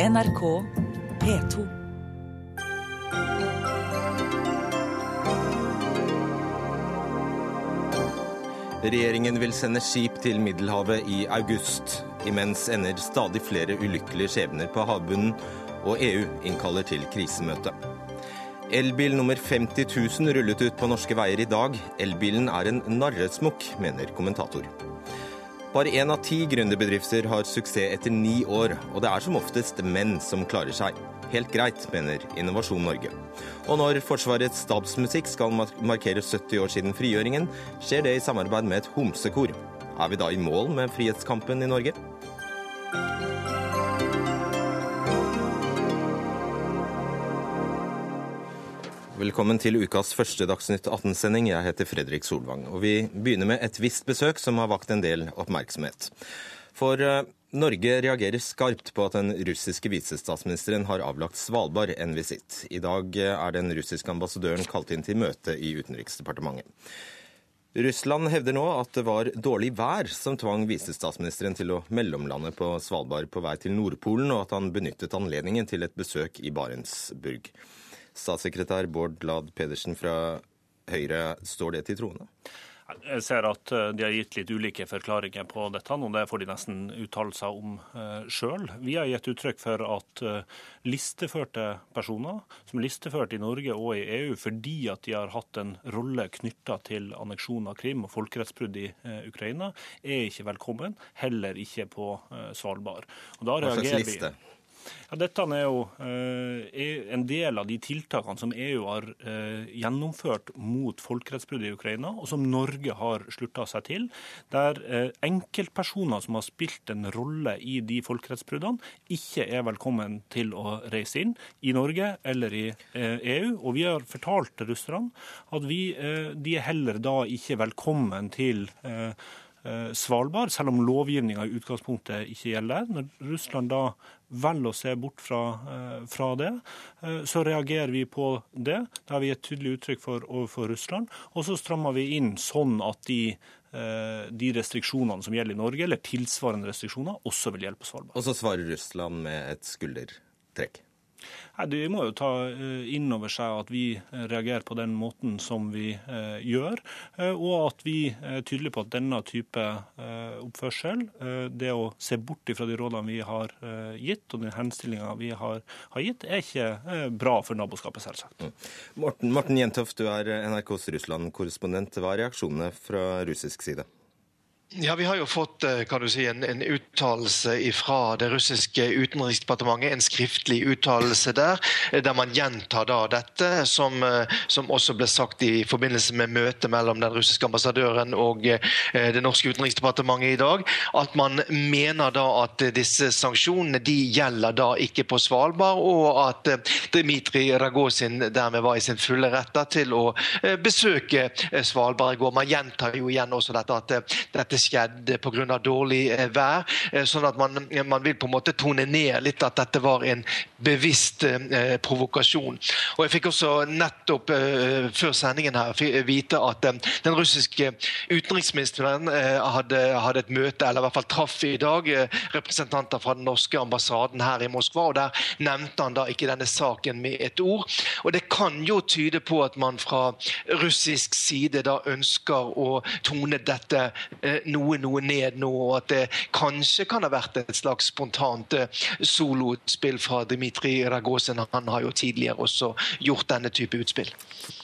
NRK P2. Regjeringen vil sende skip til Middelhavet i august. Imens ender stadig flere ulykkelige skjebner på havbunnen, og EU innkaller til krisemøte. Elbil nummer 50 000 rullet ut på norske veier i dag. Elbilen er en narresmokk, mener kommentator. Bare én av ti gründerbedrifter har suksess etter ni år, og det er som oftest menn som klarer seg. Helt greit, mener Innovasjon Norge. Og når Forsvarets stabsmusikk skal markere 70 år siden frigjøringen, skjer det i samarbeid med et homsekor. Er vi da i mål med frihetskampen i Norge? Velkommen til ukas første Dagsnytt 18-sending. Jeg heter Fredrik Solvang. Og vi begynner med et visst besøk som har vakt en del oppmerksomhet. For uh, Norge reagerer skarpt på at den russiske visestatsministeren har avlagt Svalbard en visitt. I dag eh, er den russiske ambassadøren kalt inn til møte i Utenriksdepartementet. Russland hevder nå at det var dårlig vær som tvang visestatsministeren til å mellomlande på Svalbard på vei til Nordpolen, og at han benyttet anledningen til et besøk i Barentsburg. Statssekretær Bård Lad Pedersen fra Høyre, står det til troende? Jeg ser at eh, de har gitt litt ulike forklaringer på dette, og det får de nesten uttale seg om uh, sjøl. Vi har gitt uttrykk for at uh, listeførte personer som er listeført i Norge og i EU fordi at de har hatt en rolle knytta til anneksjon av Krim og folkerettsbrudd i Ukraina, er ikke velkommen, heller ikke på Svalbard. Og da liste? Vi, ja, dette er jo er en del av de tiltakene som EU har eh, gjennomført mot folkerettsbrudd i Ukraina, og som Norge har slutta seg til. Der eh, enkeltpersoner som har spilt en rolle i de folkerettsbruddene, ikke er velkommen til å reise inn i Norge eller i EU. Og vi har fortalt russerne at vi, de er heller da ikke velkommen til Svalbard, selv om lovgivninga i utgangspunktet ikke gjelder. Når Russland da velger å se bort fra, eh, fra, det, eh, så reagerer vi på det. Det har vi et tydelig uttrykk for overfor Russland. Og så strammer vi inn sånn at de, eh, de restriksjonene som gjelder i Norge, eller tilsvarende restriksjoner, også vil hjelpe Svalbard. Og så svarer Russland med et skuldertrekk? Nei, De må jo ta eh, inn over seg at vi eh, reagerer på den måten som vi eh, gjør, og at vi er tydelige på at denne type oppførsel, det å se bort fra de rådene vi har gitt, og den henstillinga vi har, har, gitt, er ikke bra for naboskapet, selvsagt. Mm. Morten, Morten Jentoft, du er NRKs Russland-korrespondent. Hva er reaksjonene fra russisk side? Ja, Vi har jo fått eh, kan du si, en, en uttalelse fra det russiske utenriksdepartementet. En skriftlig uttalelse der, eh, der man gjentar da dette, som, eh, som også ble sagt i forbindelse med møtet mellom den russiske ambassadøren og det norske utenriksdepartementet i dag. At man mener da at disse sanksjonene de gjelder da ikke på Svalbard, og at Dmitrij Ragozin dermed var i sin fulle rett til å besøke Svalbard i går. Man gjentar jo igjen også dette at dette skjedd pga. dårlig eh, vær. Eh, sånn at man, man, vil på en måte tone ned litt at dette var en bevisst eh, provokasjon. Og Jeg fikk også nettopp før sendingen her vite at den russiske utenriksministeren hadde, hadde, et møte, eller i hvert fall traff i dag representanter fra den norske ambassaden her i Moskva. og Der nevnte han da ikke denne saken med et ord. Og Det kan jo tyde på at man fra russisk side da ønsker å tone dette noe, noe ned nå, og at det kanskje kan ha vært et slags spontant eh, soloutspill fra Dmitrij Ragozin. Han har jo tidligere også gjort denne type utspill.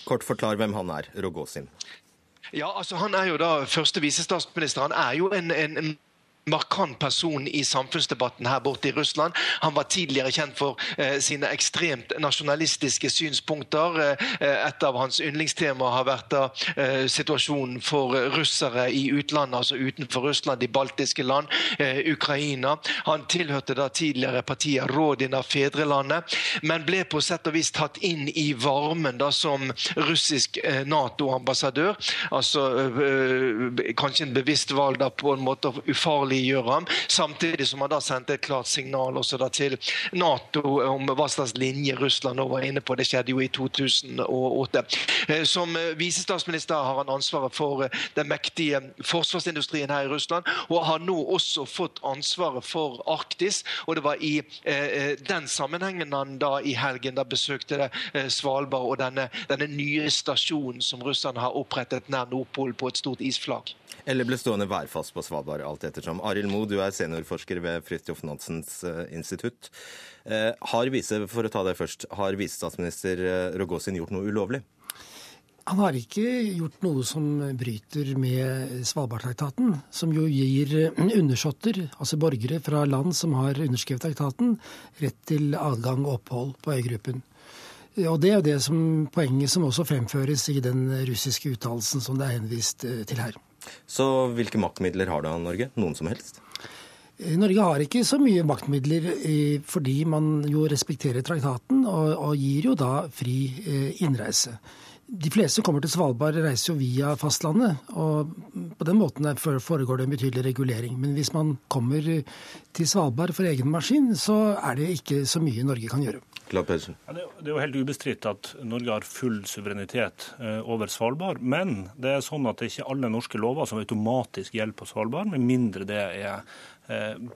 Kort forklar hvem han er, Rogozin. Ja, altså Han er jo da første visestatsminister. Han er jo en, en markant person i samfunnsdebatten her borte i Russland. Han var tidligere kjent for eh, sine ekstremt nasjonalistiske synspunkter. Eh, et av hans yndlingstemaer har vært da, eh, situasjonen for russere i utlandet, altså utenfor Russland, de baltiske land, eh, Ukraina. Han tilhørte da tidligere partiet Rådina Fedrelandet, men ble på sett og vis tatt inn i varmen da som russisk eh, Nato-ambassadør. Altså eh, kanskje en bevisst valg da på en måte ufarlig vi gjør ham. Samtidig som han da sendte et klart signal også da til Nato om hva slags linje Russland nå var inne på. Det skjedde jo i 2008. Eh, som eh, visestatsminister har han ansvaret for eh, den mektige forsvarsindustrien her i Russland, og har nå også fått ansvaret for Arktis. og Det var i den sammenhengen han da i helgen da besøkte Svalbard og denne, denne nye stasjonen som Russland har opprettet nær Nordpolen på et stort isflak. Eller ble stående værfast på Svalbard, alt ettersom. Arild Moe, du er seniorforsker ved Fridtjof Nansens institutt. Har vise, for å ta det først, har visestatsminister Rogozin gjort noe ulovlig? Han har ikke gjort noe som bryter med Svalbardtraktaten, som jo gir undersåtter, altså borgere fra land som har underskrevet traktaten, rett til adgang og opphold på øygruppen. Og Det er jo det som, poenget som også fremføres i den russiske uttalelsen som det er henvist eh, til her. Så hvilke maktmidler har da Norge? Noen som helst? Eh, Norge har ikke så mye maktmidler fordi man jo respekterer traktaten og, og gir jo da fri eh, innreise. De fleste kommer til Svalbard, reiser jo via fastlandet. og På den måten foregår det en betydelig regulering. Men hvis man kommer til Svalbard for egen maskin, så er det ikke så mye Norge kan gjøre. Ja, det er jo helt ubestridt at Norge har full suverenitet eh, over Svalbard. Men det er sånn at det er ikke alle norske lover som automatisk gjelder på Svalbard, med mindre det er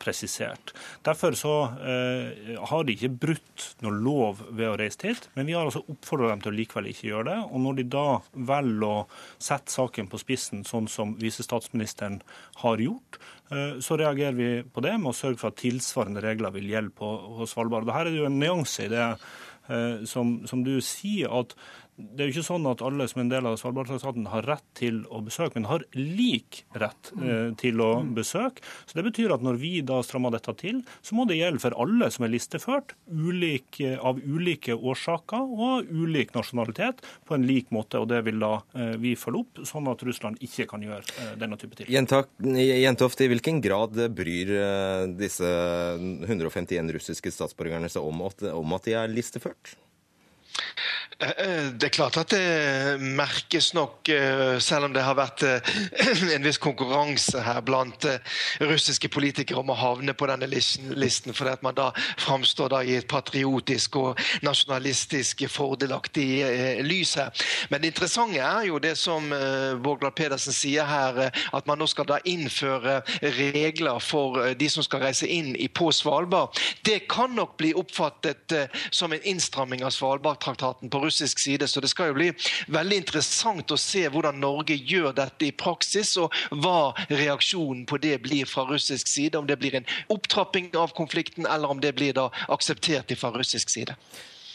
presisert. Derfor så eh, har de ikke brutt noe lov ved å reise hit, men vi har altså oppfordra dem til å likevel ikke gjøre det. Og når de da velger å sette saken på spissen, sånn som visestatsministeren har gjort, eh, så reagerer vi på det med å sørge for at tilsvarende regler vil gjelde på, på Svalbard. Og her er det jo en nyanse i det som, som du sier, at det er jo ikke sånn at alle som er en del av Svalbardtraktaten har rett til å besøke, men har lik rett eh, til å besøke. Så Det betyr at når vi da strammer dette til, så må det gjelde for alle som er listeført, ulik, av ulike årsaker og ulik nasjonalitet, på en lik måte. og Det vil da eh, vi følge opp, sånn at Russland ikke kan gjøre eh, denne type ting. Jentoft, i hvilken grad bryr eh, disse 151 russiske statsborgerne seg om at, om at de er listeført? Eh, eh, det er klart at det merkes nok, eh, selv om det har vært en viss konkurranse her blant russiske politikere om å havne på denne listen, fordi at man da framstår da i et patriotisk og nasjonalistisk fordelaktig lys her. Men det interessante er jo det som Vågland Pedersen sier her, at man nå skal da innføre regler for de som skal reise inn på Svalbard. Det kan nok bli oppfattet som en innstramming av Svalbardtraktaten på russisk side. Så det skal jo bli veldig interessant å se hvordan Norge gjør dette i praksis, og hva reaksjonen på det blir fra russisk side. Om det blir en opptrapping av konflikten, eller om det blir da akseptert fra russisk side.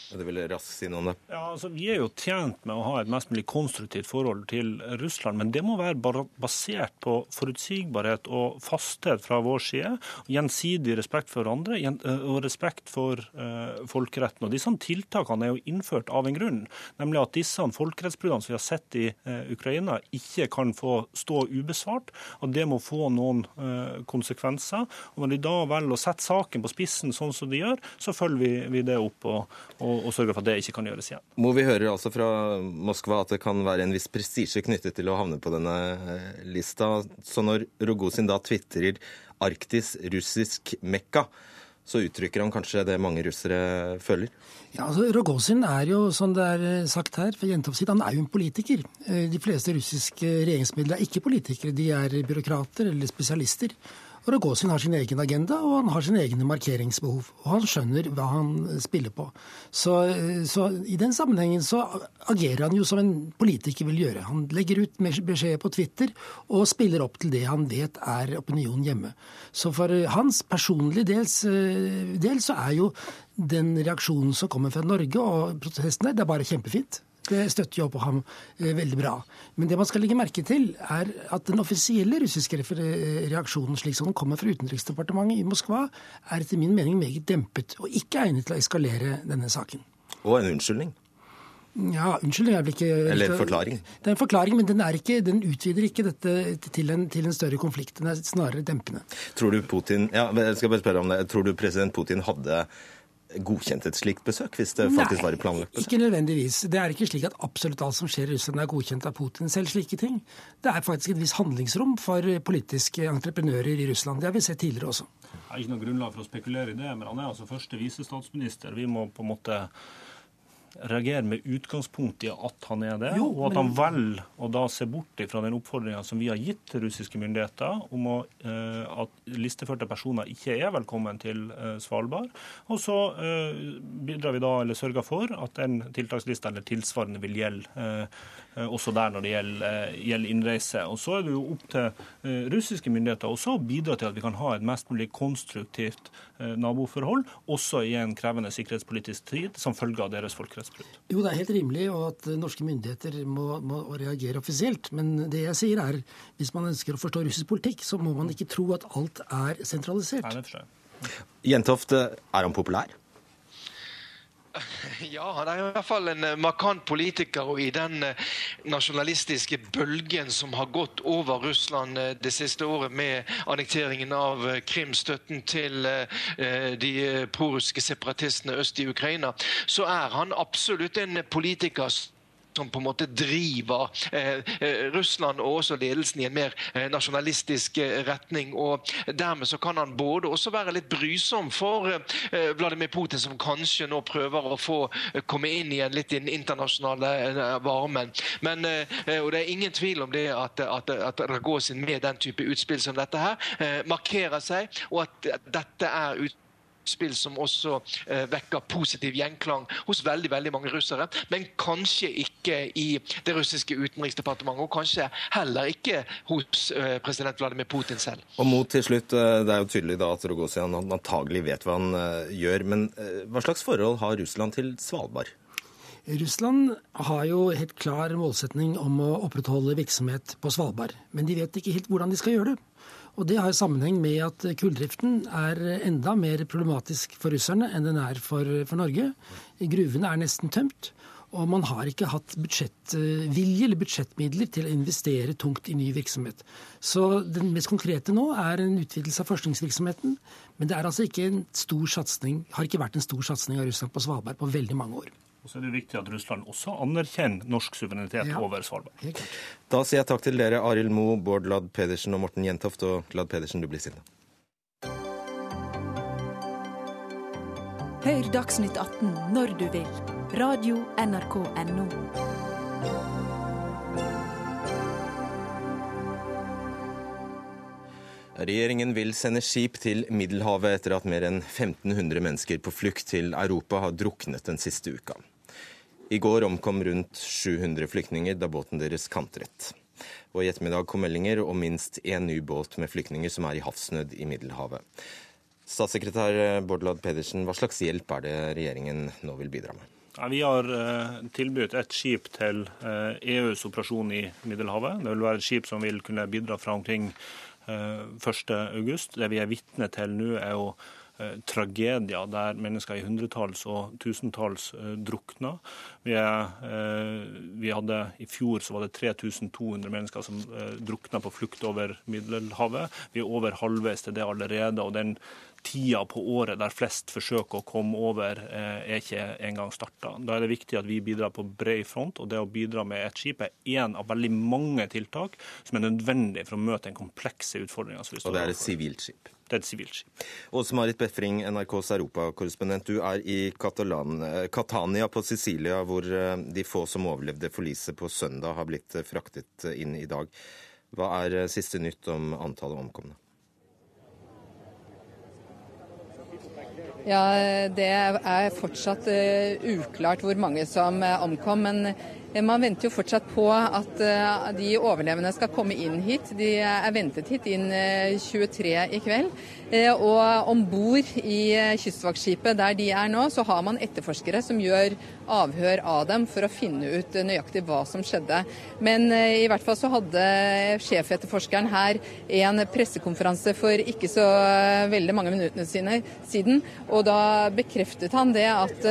Det vil raskt si noe om det. Ja, altså, Vi er jo tjent med å ha et mest mulig konstruktivt forhold til Russland, men det må være basert på forutsigbarhet og fasthet fra vår side. Gjensidig respekt for hverandre eh, og respekt for uh, folkeretten. Og Disse tiltakene er jo innført av en grunn, nemlig at disse folkerettsbruddene som vi har sett i uh, Ukraina, ikke kan få stå ubesvart. og Det må få noen uh, konsekvenser. Og Når de da velger å sette saken på spissen sånn som de gjør, så følger vi, vi det opp. og, og og, sørge for at det ikke kan gjøres igjen. Mo, vi hører altså fra Moskva at det kan være en viss prestisje knyttet til å havne på denne eh, lista. Så når Rogozin da tvitrer 'Arktis russisk Mekka', så uttrykker han kanskje det mange russere føler? Ja, altså Rogozin er jo, som det er eh, sagt her, for Jentoft han er jo en politiker. Eh, de fleste russiske regjeringsmidler er ikke politikere, de er byråkrater eller spesialister. Rogozin har sin egen agenda, og han har sine egne markeringsbehov. Og han skjønner hva han spiller på. Så, så, i den sammenhengen så agerer han jo som en politiker vil gjøre. Han legger ut beskjeder på Twitter og spiller opp til det han vet er opinion hjemme. Så for hans personlige dels, del så er jo den reaksjonen som kommer fra Norge og protestene, det er bare kjempefint. Det støtter jo opp på ham eh, veldig bra. Men det man skal legge merke til, er at den offisielle russiske reaksjonen, slik som den kommer fra Utenriksdepartementet i Moskva, er etter min mening meget dempet, og ikke egnet til å eskalere denne saken. Og en unnskyldning? Ja, unnskyldning jeg vil ikke Eller en forklaring? Det er en forklaring, men den, ikke, den utvider ikke dette til en, til en, større konflikt. Den er snarere dempende. Tror du Putin ja, jeg skal bare spørre om det, tror du president Putin hadde godkjent et slikt besøk, hvis det faktisk Nei, var et planlagt besøk? Ikke nødvendigvis. Det er ikke slik at absolutt alt som skjer i Russland er godkjent av Putin. Selv slike ting. Det er faktisk et visst handlingsrom for politiske entreprenører i Russland. Det har vi sett tidligere også. Det er ikke noe grunnlag for å spekulere i det, men han er altså første visestatsminister. Vi må på en måte reagerer med utgangspunkt i at han er det, jo, og at han velger å da se bort fra den oppfordringa som vi har gitt til russiske myndigheter om å, eh, at listeførte personer ikke er velkommen til eh, Svalbard. Og så eh, bidrar vi da, eller sørger for at den tiltakslista eller tilsvarende vil gjelde også der når det gjelder, gjelder, innreise. Og Så er det jo opp til russiske myndigheter også å bidra til at vi kan ha et mest mulig konstruktivt naboforhold, også i en krevende sikkerhetspolitisk tid som følge av deres folkerettsbrudd? Jo, det er helt rimelig og at norske myndigheter må, må, reagere offisielt. Men det jeg sier er, hvis man ønsker å forstå russisk politikk, så må man ikke tro at alt er sentralisert. Nei, det. Jentoft, er han populær? Ja, han er i hvert fall en eh, markant politiker. Og i den eh, nasjonalistiske bølgen som har gått over Russland eh, det siste året med annekteringen av Krim, støtten til de prorussiske separatistene øst i Ukraina, så er han absolutt en politiker som på en måte driver eh, eh, Russland og også ledelsen i en mer eh, nasjonalistisk retning. og Dermed så kan han både også være litt brysom for Vladimir Putin, som kanskje nå prøver å få komme inn igjen litt i den internasjonale varmen. Men, og Det er ingen tvil om det at, at, at Ragozin med den type utspill som dette her markerer seg, og at dette er ut utspill som også eh, vekker positiv gjenklang hos veldig veldig mange russere, men kanskje ikke i det russiske utenriksdepartementet, og kanskje heller ikke hos eh, president Vladimir Putin selv. Og mot til slutt, eh, Det er jo tydelig da at Rogosian antagelig vet hva han eh, gjør, men eh, hva slags forhold har Russland til Svalbard? Russland har jo helt klar målsetning om å opprettholde virksomhet på Svalbard, men de vet ikke helt hvordan de skal gjøre det. Og Det har sammenheng med at kulldriften er enda mer problematisk for russerne enn den er for, for Norge. Gruvene er nesten tømt. Og man har ikke hatt budsjettvilje eller budsjettmidler til å investere tungt i ny virksomhet. Så den mest konkrete nå er en utvidelse av forskningsvirksomheten. Men det er altså ikke en stor satsning, har ikke vært en stor satsing av Russland på Svalbard på veldig mange år. Og så er det viktig at Russland også anerkjenner norsk suverenitet ja. over Svalbard. Da sier jeg takk til dere, Arild Moe, Bård Ladd Pedersen og Morten Jentoft. Og Ladd Pedersen, du blir sittende. Hør Dagsnytt 18 når du vil. Radio NRK Radio.nrk.no. Regjeringen vil sende skip til Middelhavet etter at mer enn 1500 mennesker på flukt til Europa har druknet den siste uka. I går omkom rundt 700 flyktninger da båten deres kantret. Og i ettermiddag kom meldinger om minst én ny båt med flyktninger som er i havsnød i Middelhavet. Statssekretær Bård Pedersen, hva slags hjelp er det regjeringen nå vil bidra med? Vi har eh, tilbudt et skip til eh, EUs operasjon i Middelhavet. Det vil være et skip som vil kunne bidra fra omkring eh, 1.8. Det vi er vitne til nå, er jo Eh, tragedier der mennesker i hundretalls og tusentalls eh, drukna. Vi, eh, vi, hadde, I fjor så var det 3200 mennesker som drukna på flukt over Middelhavet. Vi er over halvveis til det allerede. og den tida på året der flest forsøker å komme over, er ikke engang starta. Da er det viktig at vi bidrar på bred front, og det å bidra med et skip er én av veldig mange tiltak som er nødvendig for å møte den komplekse utfordringa. Og det er et sivilt skip? Det er et sivilt skip. Åse Marit Befring, NRKs europakorrespondent. Du er i Katalan, eh, Catania på Sicilia, hvor eh, de få som overlevde forliset på søndag, har blitt eh, fraktet inn i dag. Hva er siste nytt om antallet omkomne? Ja, Det er fortsatt uklart hvor mange som omkom. Men Eh, man venter jo fortsatt på at eh, de overlevende skal komme inn hit. De er ventet hit inn 23 eh, i kveld. Og om bord i kystvaktskipet der de er nå, så har man etterforskere som gjør avhør av dem for å finne ut nøyaktig hva som skjedde. Men i hvert fall så hadde sjefetterforskeren her en pressekonferanse for ikke så veldig mange minuttene sine, siden. Og da bekreftet han det at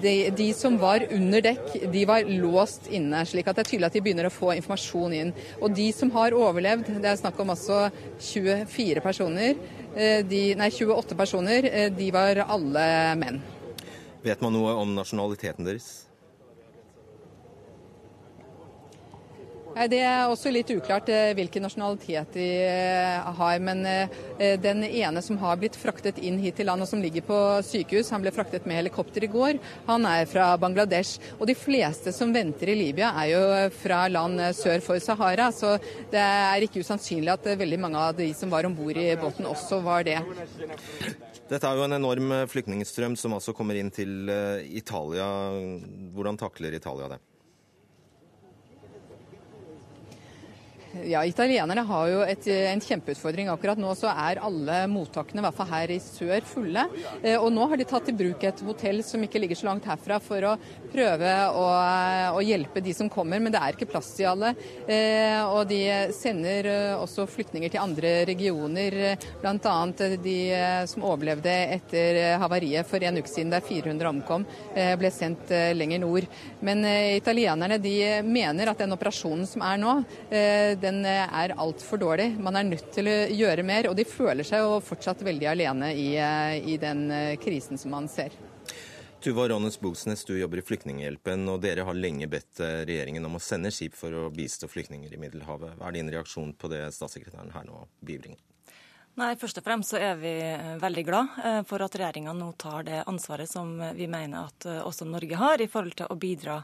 de, de som var under dekk, de var låst inne. slik at det er tydelig at de begynner å få informasjon inn. Og de som har overlevd, det er snakk om altså 24 personer, de, nei, 28 personer, de var alle menn. Vet man noe om nasjonaliteten deres? Det er også litt uklart eh, hvilken nasjonalitet de eh, har. Men eh, den ene som har blitt fraktet inn hit til land og som ligger på sykehus, han ble fraktet med helikopter i går. Han er fra Bangladesh. Og de fleste som venter i Libya er jo fra land sør for Sahara. Så det er ikke usannsynlig at veldig mange av de som var om bord i båten også var det. Dette er jo en enorm flyktningstrøm som altså kommer inn til Italia. Hvordan takler Italia det? Ja, Italienerne har jo et, en kjempeutfordring. Akkurat nå så er alle mottakene, i hvert fall her i sør, fulle. Eh, og nå har de tatt i bruk et hotell som ikke ligger så langt herfra, for å prøve å, å hjelpe de som kommer. Men det er ikke plass til alle. Eh, og de sender eh, også flyktninger til andre regioner, bl.a. de som overlevde etter havariet for en uke siden der 400 omkom, ble sendt lenger nord. Men italienerne de mener at den operasjonen som er nå, den eh, er altfor dårlig. Man er nødt til å gjøre mer, og de føler seg jo fortsatt veldig alene i, eh, i den eh, krisen som man ser. Tuva Rånes Bogsnes, du jobber i Flyktninghjelpen, og dere har lenge bedt regjeringen om å sende skip for å bistå flyktninger i Middelhavet. Hva er din reaksjon på det statssekretæren her nå bibringer? Nei, Først og fremst så er vi veldig glad for at regjeringa nå tar det ansvaret som vi mener at også Norge har, i forhold til å bidra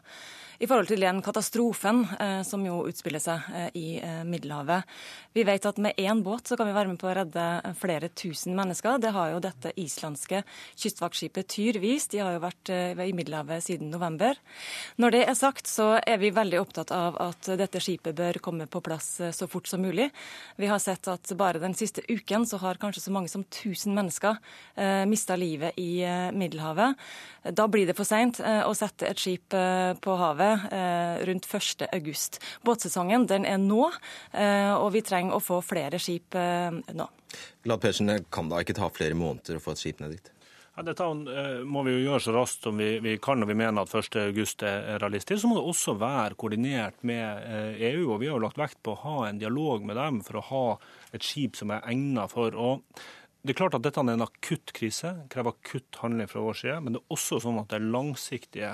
i forhold til den katastrofen eh, som jo utspiller seg eh, i eh, Middelhavet. Vi vet at med én båt så kan vi være med på å redde flere tusen mennesker. Det har jo dette islandske kystvaktskipet Tyr vist. De har jo vært i Middelhavet siden november. Når det er sagt, så er vi veldig opptatt av at dette skipet bør komme på plass så fort som mulig. Vi har sett at bare den siste uken så har kanskje så mange som 1000 mennesker eh, mista livet i Middelhavet. Da blir det for seint å sette et skip på havet eh, rundt 1.8. Båtsesongen den er nå, eh, og vi trenger å få flere skip eh, nå. Glad Persen, kan da ikke ta flere måneder å få et skip ned dit? Ja, dette må vi jo gjøre så raskt som vi, vi kan når vi mener at 1.8 er realistisk. Så må det også være koordinert med EU. og Vi har jo lagt vekt på å ha en dialog med dem for å ha et skip som er egnet for å det er klart at dette er en akutt krise, krever akutt handling fra vår side. Men det er også sånn at det er langsiktige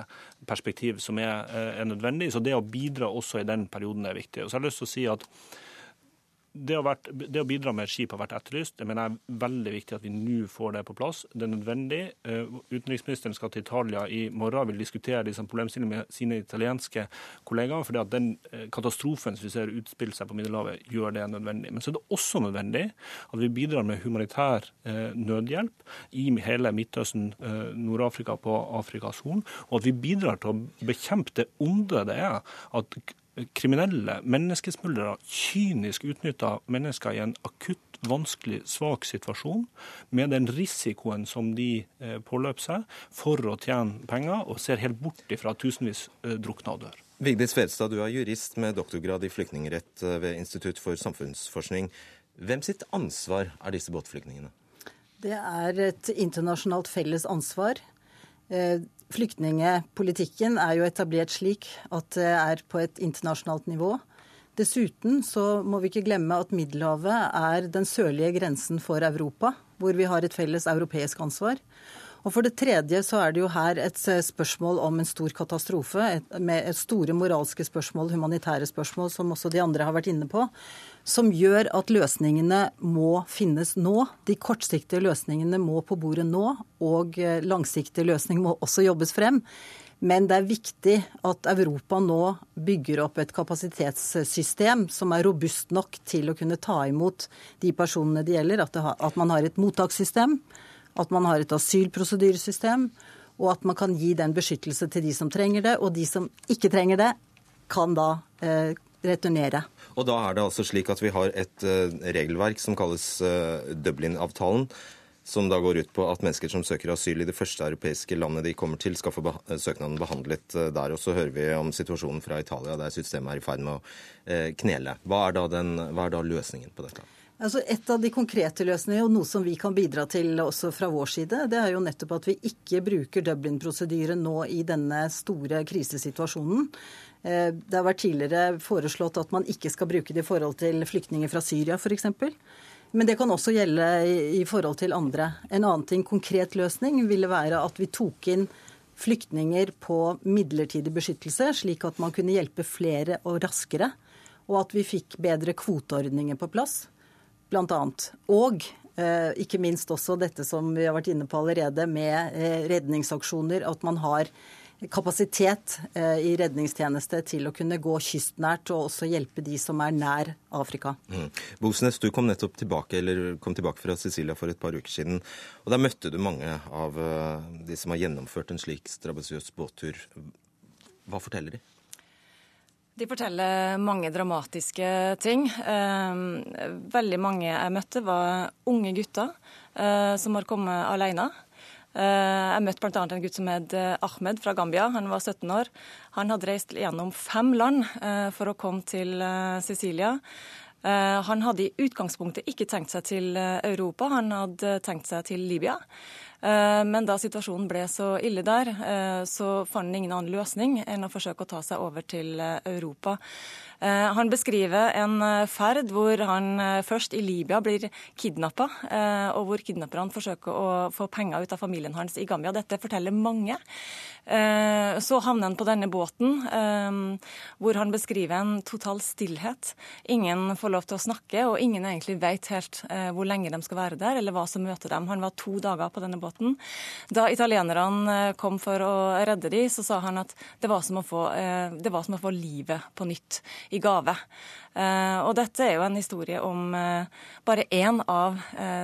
perspektiv som er, eh, er nødvendig. Så det å bidra også i den perioden er viktig. Og så har jeg lyst til å si at det, vært, det, å bidra med skip har vært etterlyst. Det mener jeg er veldig viktig at vi nå får det på plass. Det er nødvendig. Eh, utenriksministeren skal til Italia i morgen og vil diskutere disse problemstillingene med sine italienske kollegaer. fordi at den eh, katastrofen som vi ser utspille seg på Middelhavet, gjør det nødvendig. Men så er det også nødvendig at vi bidrar med humanitær eh, nødhjelp i hele Midtøsten, Nord-Afrika på Afrikas Horn, og at vi bidrar til å bekjempe det onde det er at kriminelle, menneskesmuglere, kynisk utnytta mennesker i en akutt, vanskelig, svak situasjon, med den risikoen som de eh, påløper seg for å tjene penger, og ser helt bort ifra tusenvis eh, drukna og dør. Vigdis Fedstad, du er jurist med doktorgrad i flyktningrett eh, ved Institutt for samfunnsforskning. Hvem sitt ansvar er disse båtflyktningene? Det er et internasjonalt felles ansvar. Flyktningepolitikken er jo etablert slik at det er på et internasjonalt nivå. Dessuten så må vi ikke glemme at Middelhavet er den sørlige grensen for Europa, hvor vi har et felles europeisk ansvar. Og for det tredje så er det jo her et spørsmål om en stor katastrofe, et, med et store moralske spørsmål, humanitære spørsmål, som også de andre har vært inne på som gjør at løsningene må finnes nå. De kortsiktige løsningene må på bordet nå, og eh, langsiktige løsninger må også jobbes frem. Men det er viktig at Europa nå bygger opp et kapasitetssystem som er robust nok til å kunne ta imot de personene det gjelder. At, har, at man har et mottakssystem, at man har et asylprosedyresystem, og at man kan gi den beskyttelse til de som trenger det. Og de som ikke trenger det, kan da eh, returnere. Og da er det altså slik at vi har et uh, regelverk som kalles uh, Dublin-avtalen. Som da går ut på at mennesker som søker asyl i det første europeiske landet de kommer til, skal få be søknaden behandlet uh, der. Og så hører vi om situasjonen fra Italia, der systemet er i ferd med å knele. Hva er, den, hva er da løsningen på dette? Altså Et av de konkrete løsningene, og noe som vi kan bidra til også fra vår side, det er jo nettopp at vi ikke bruker Dublin-prosedyren nå i denne store krisesituasjonen. Eh, det har vært tidligere foreslått at man ikke skal bruke det i forhold til flyktninger fra Syria f.eks. Men det kan også gjelde i, forhold til andre. En annen ting, konkret løsning, ville være at vi tok inn flyktninger på midlertidig beskyttelse, slik at man kunne hjelpe flere og raskere. Og at vi fikk bedre kvoteordninger på plass, bl.a. Og eh, ikke minst også dette som vi har vært inne på allerede, med eh, redningsaksjoner. At man har kapasitet eh, i redningstjeneste til å kunne gå kystnært og også hjelpe de som er nær Afrika. Mm. Bosnes, du kom nettopp tilbake, kom tilbake fra Sicilia for et par uker siden. og Der møtte du mange av de som har gjennomført en slik strabasiøs båttur. Hva forteller de? De forteller mange dramatiske ting. Eh, veldig mange jeg møtte, var unge gutter som har kommet alene. Eh, jeg møtte bl.a. en gutt som het eh, Ahmed fra Gambia. Han var 17 år. Han hadde reist gjennom fem land eh, for å komme til Sicilia. Han hadde i utgangspunktet ikke tenkt seg til Europa, han hadde tenkt seg til Libya. Men da situasjonen ble så ille der, så fant han ingen annen løsning enn å forsøke å ta seg over til Europa. Eh, han beskriver en eh, ferd hvor han eh, først i Libya blir kidnappa, og hvor kidnapperne forsøker å få penger ut av familien hans i Gambia. Dette forteller mange. Så havner han på denne båten, hvor han beskriver en total stillhet. Ingen får lov til å snakke, og ingen egentlig vet helt hvor lenge de skal være der, eller hva som møter dem. Han var to dager på denne båten. Da italienerne kom for å redde dem, så sa han at det var som å få, var som å få livet på nytt i gave. Eh, og dette er jo en historie om eh, bare én av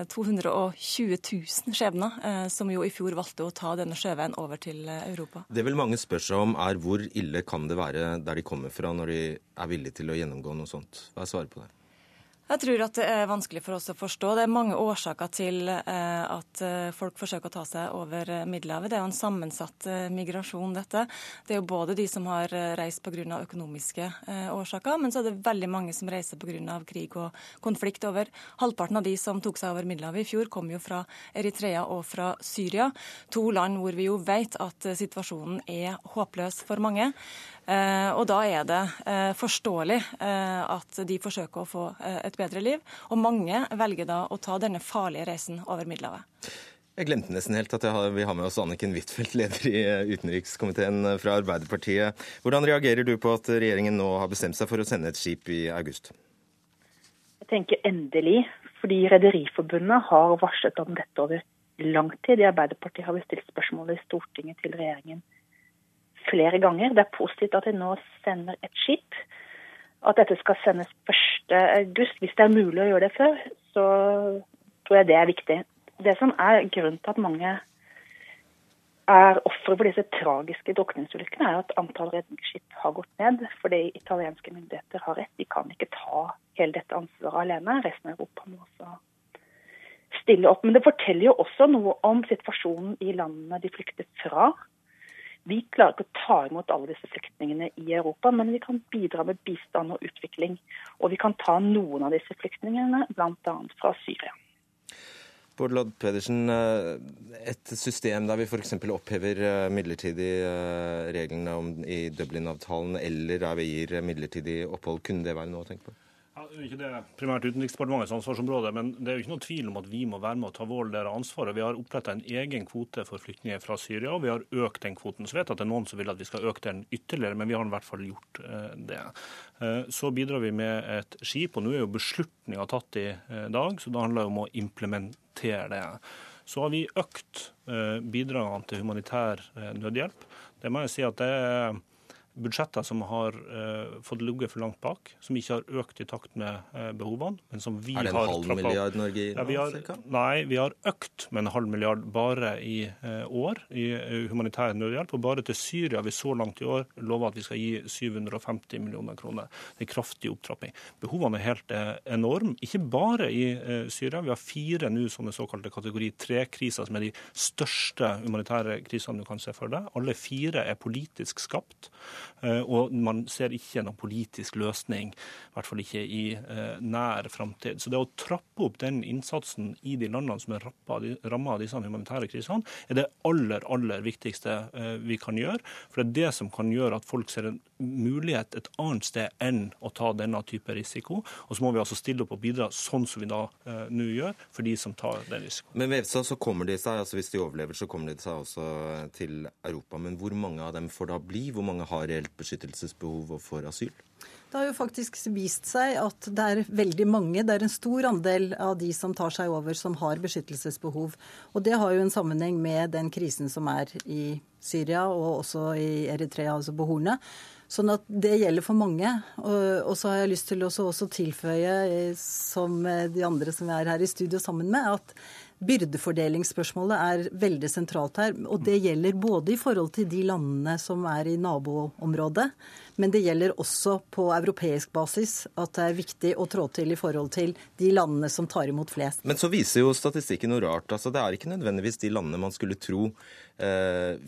220 eh, 000 skjebner som jo i fjor valgte å ta denne sjøveien over til Europa. Det vil mange spør seg om, er hvor ille kan det være der de kommer fra, når de er villige til å gjennomgå noe sånt? Hva er svaret på det? Jeg tror at det er vanskelig for oss å forstå. Det er mange årsaker til eh, at eh, folk forsøker å ta seg over eh, Middelhavet. Det er jo en sammensatt migrasjon, dette. Det er jo både de som har reist pga. økonomiske årsaker, men så er det veldig mange som reiser pga. krig og konflikt. Over halvparten av de som tok seg over Middelhavet i fjor, kom jo fra Eritrea og fra Syria. To land hvor vi jo vet at situasjonen er håpløs for mange. Eh, og da er det eh, forståelig eh, at de forsøker å få et bedre liv. Og mange velger da å ta denne farlige reisen over Middelhavet. Jeg glemte nesten helt at har, vi har med oss Anniken Huitfeldt, leder i utenrikskomiteen fra Arbeiderpartiet. Hvordan reagerer du på at regjeringen nå har bestemt seg for å sende et skip i august? Jeg tenker endelig, fordi Rederiforbundet har varslet om dette over lang tid. I Arbeiderpartiet har vi stilt spørsmål i Stortinget til regjeringen flere ganger. Det er positivt at de nå sender et skip. At dette skal sendes 1.8. Hvis det er mulig å gjøre det før, så tror jeg det er viktig. Det som er grunnen til at mange er ofre for disse tragiske drukningsulykkene, er at antall redningsskip har gått ned. Fordi italienske myndigheter har rett. De kan ikke ta hele dette ansvaret alene. Resten av Europa må også stille opp. Men det forteller jo også noe om situasjonen i landene de flykter fra. Vi klarer ikke å ta imot alle disse flyktningene i Europa, men vi kan bidra med bistand og utvikling. Og vi kan ta noen av disse flyktningene, bl.a. fra Syria. Bård Lodd Pedersen, eh, et system der vi f.eks. opphever eh, midlertidig eh, reglene i Dublin-avtalen, eller der vi gir midlertidig opphold, kunne det være noe å tenke på? Ja, det er ikke det primært Utenriksdepartementets ansvarsområde, men det er jo ikke noe tvil om at vi må være med å ta vår del av ansvaret. Vi har oppretta en egen kvote for flyktninger fra Syria, og vi har økt den kvoten. Så vet jeg at det er noen som vil at vi skal øke den ytterligere, men vi har i hvert fall gjort eh, det. Eh, så bidrar vi med et skip, og nå er jo beslutninga tatt i eh, dag, så det handler om å implementere det. Så har vi økt bidragene til humanitær nødhjelp. Det må jeg si at det er budsjetter som har uh, fått ligget for langt bak, som ikke har økt i takt med uh, behovene. men som vi har Er det en halv milliard Norge i ja, vi har, Nei, vi har økt med en halv milliard bare i uh, år i humanitær nødhjelp. Og bare til Syria har vi så langt i år lova at vi skal gi 750 millioner kroner. Det er en kraftig opptrapping. Behovene er helt enorme, ikke bare i Syria. Vi har fire nå sånne såkalte kategori tre-kriser, som er de største humanitære krisene du kan se for deg. Alle fire er politisk skapt. Eh, og man ser ikke noen politisk løsning, i hvert fall ikke i eh, nær framtid. Så det å trappe opp den innsatsen i de landene som er ramma av disse humanitære krisene, er det aller, aller viktigste eh, vi kan gjøre. For det er det som kan gjøre at folk ser en mulighet et annet sted enn å ta denne type risiko. Og så må vi altså stille opp og bidra sånn som vi da eh, nå gjør, for de som tar den risikoen. Men ved EFSA så kommer de seg, altså hvis de overlever, så kommer de seg også til Europa. Men hvor mange av dem får da bli? Hvor mange har reelt beskyttelsesbehov og får asyl? Det har jo faktisk vist seg at det er veldig mange, det er en stor andel av de som tar seg over, som har beskyttelsesbehov. Og det har jo en sammenheng med den krisen som er i Syria og også i Eritrea, altså på Hornet. Sånn at det gjelder for mange. Og, så har jeg lyst til å også tilføye, eh, som de andre som er her i studio sammen med, at Byrdefordelingsspørsmålet er veldig sentralt her. Og det gjelder både i forhold til de landene som er i naboområdet, men det gjelder også på europeisk basis at det er viktig å trå til i forhold til de landene som tar imot flest. Men så viser jo statistikken noe rart. Altså, det er ikke nødvendigvis de landene man skulle tro eh,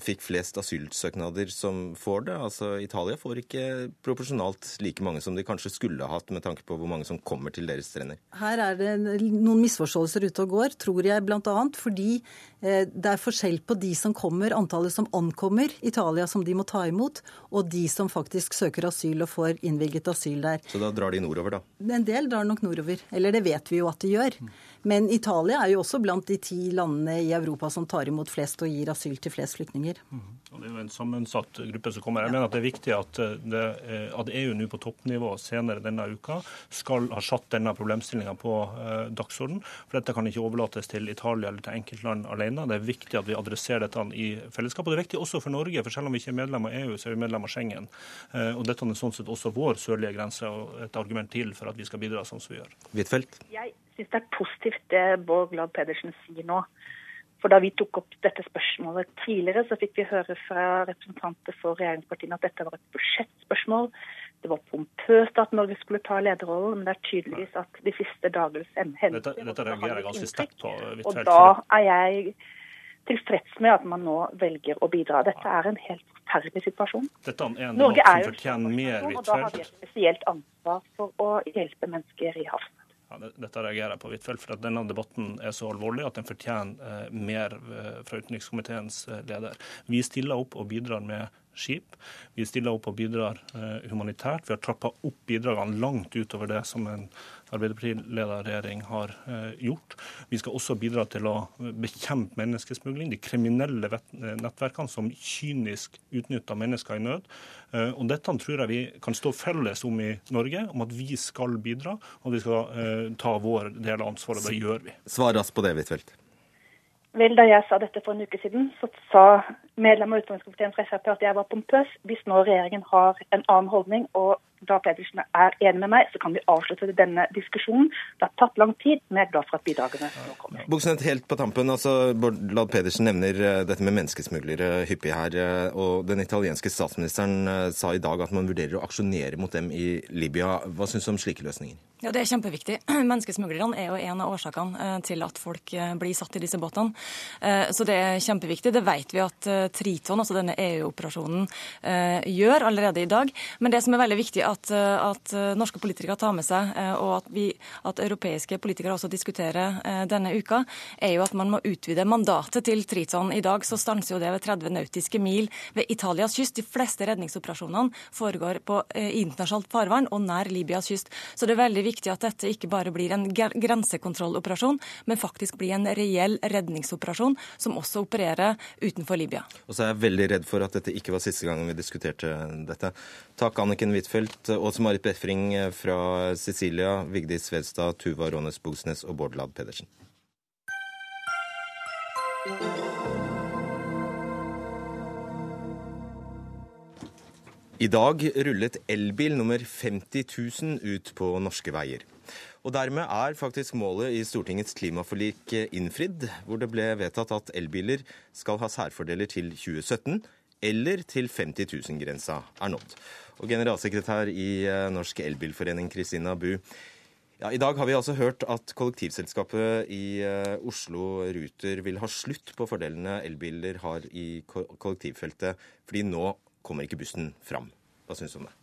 fikk flest asylsøknader som får det. Altså, Italia får ikke proporsjonalt like mange som de kanskje skulle hatt, med tanke på hvor mange som kommer til deres strender. Her er det noen misforståelser ute og går, tror jeg bl.a. fordi eh, det er forskjell på de som kommer, antallet som ankommer Italia som de må ta imot, og de som faktisk søker asyl og får innvilget asyl der. Så da drar de nordover, da? En del drar nok nordover. Eller det vet vi jo at de gjør. Men Italia er jo også blant de ti landene i Europa som tar imot flest og gir asyl til flest flyktninger. Mm. Det er jo en sammensatt gruppe som kommer. Jeg mener at det er viktig at, eh, det, eh, at EU nå på toppnivå senere denne uka skal ha satt denne problemstillinga på eh, dagsorden. For dette kan ikke overlates til Italia eller til enkeltland alene. Det er viktig at vi adresserer dette i fellesskap. Og det er viktig også for Norge, for selv om vi ikke er medlem av EU, så er vi medlem av Schengen. Eh, og dette er sånn sett også vår sørlige grense og et argument til for at vi skal bidra sånn som vi gjør. Huitfeldt? Jeg syns det er positivt det Bård Glad Pedersen sier nå. For Da vi tok opp dette spørsmålet tidligere, så fikk vi høre fra representanter for regjeringspartiene at dette var et budsjettspørsmål. Det var pompøst at Norge skulle ta lederrollen, men det er tydeligvis at de siste dagers hendelser Dette, dette reagerer jeg ganske sterkt på. Og da er jeg tilfreds med at man nå velger å bidra. Dette er en helt forferdelig situasjon. Dette er en Norge er jo en situasjon, og da har vi et spesielt ansvar for å hjelpe mennesker i havn. Ja, dette reagerer jeg på, Huitfeldt, for at denne debatten er så alvorlig at den fortjener eh, mer eh, fra utenrikskomiteens eh, leder. Vi stiller opp og bidrar med skip. Vi stiller opp og bidrar humanitært. Vi har trappa opp bidragene langt utover det som en Arbeiderparti-ledet regjering har gjort. Vi skal også bidra til å bekjempe menneskesmugling, de kriminelle nettverkene som kynisk utnytter mennesker i nød. Eh, og Dette tror jeg vi kan stå felles om i Norge, om at vi skal bidra og vi skal ta vår del av ansvaret. Det gjør vi. Svar raskt på det, Huitfeldt. Vel, Da jeg sa dette for en uke siden, så sa medlem av utenrikskomiteen fra Frp at jeg var pompøs. Hvis nå regjeringen har en annen holdning og da Pedersen er enig med meg, så kan vi avslutte denne diskusjonen. Det har tatt lang tid, men jeg er glad for at bidragene nå kommer. Buksnet, helt på tampen, altså, Bård Ladd Pedersen nevner eh, dette med menneskesmuglere hyppig her. Eh, og Den italienske statsministeren eh, sa i dag at man vurderer å aksjonere mot dem i Libya. Hva syns du om slike løsninger? Ja, Det er kjempeviktig. Menneskesmuglerne er jo en av årsakene til at folk blir satt i disse båtene. Så det er kjempeviktig. Det vet vi at Triton, altså denne EU-operasjonen, gjør allerede i dag. Men det som er veldig viktig, at, eh, at, eh, norske politikere tar med seg, eh, og at, vi, at, europeiske politikere også diskuterer denne uka, er jo at man må utvide mandatet til Triton. I dag så stanser jo det ved 30 nautiske mil ved Italias kyst. De fleste redningsoperasjonene foregår på internasjonalt farvann og nær Libyas kyst. Så det er veldig viktig at dette ikke bare blir en grensekontrolloperasjon, men faktisk blir en reell redningsoperasjon som også opererer utenfor Libya. Og så er jeg veldig redd for at dette ikke var siste gangen vi diskuterte dette. Takk, Anniken Huitfeldt. Åse Marit Befring fra Sicilia, Vigdis Svedstad, Tuva Rånes Bogsnes og Bård Ladd Pedersen. I dag rullet elbil nummer 50 000 ut på norske veier. Og Dermed er faktisk målet i Stortingets klimaforlik innfridd, hvor det ble vedtatt at elbiler skal ha særfordeler til 2017, eller til 50 000-grensa er nådd og generalsekretær i eh, Norsk Elbilforening, Kristina Bu. Ja, I dag har vi altså hørt at kollektivselskapet i uh, Oslo Ruter vil ha slutt på fordelene elbiler har i kollektivfeltet, fordi nå kommer ikke bussen fram. Hva syns du om det?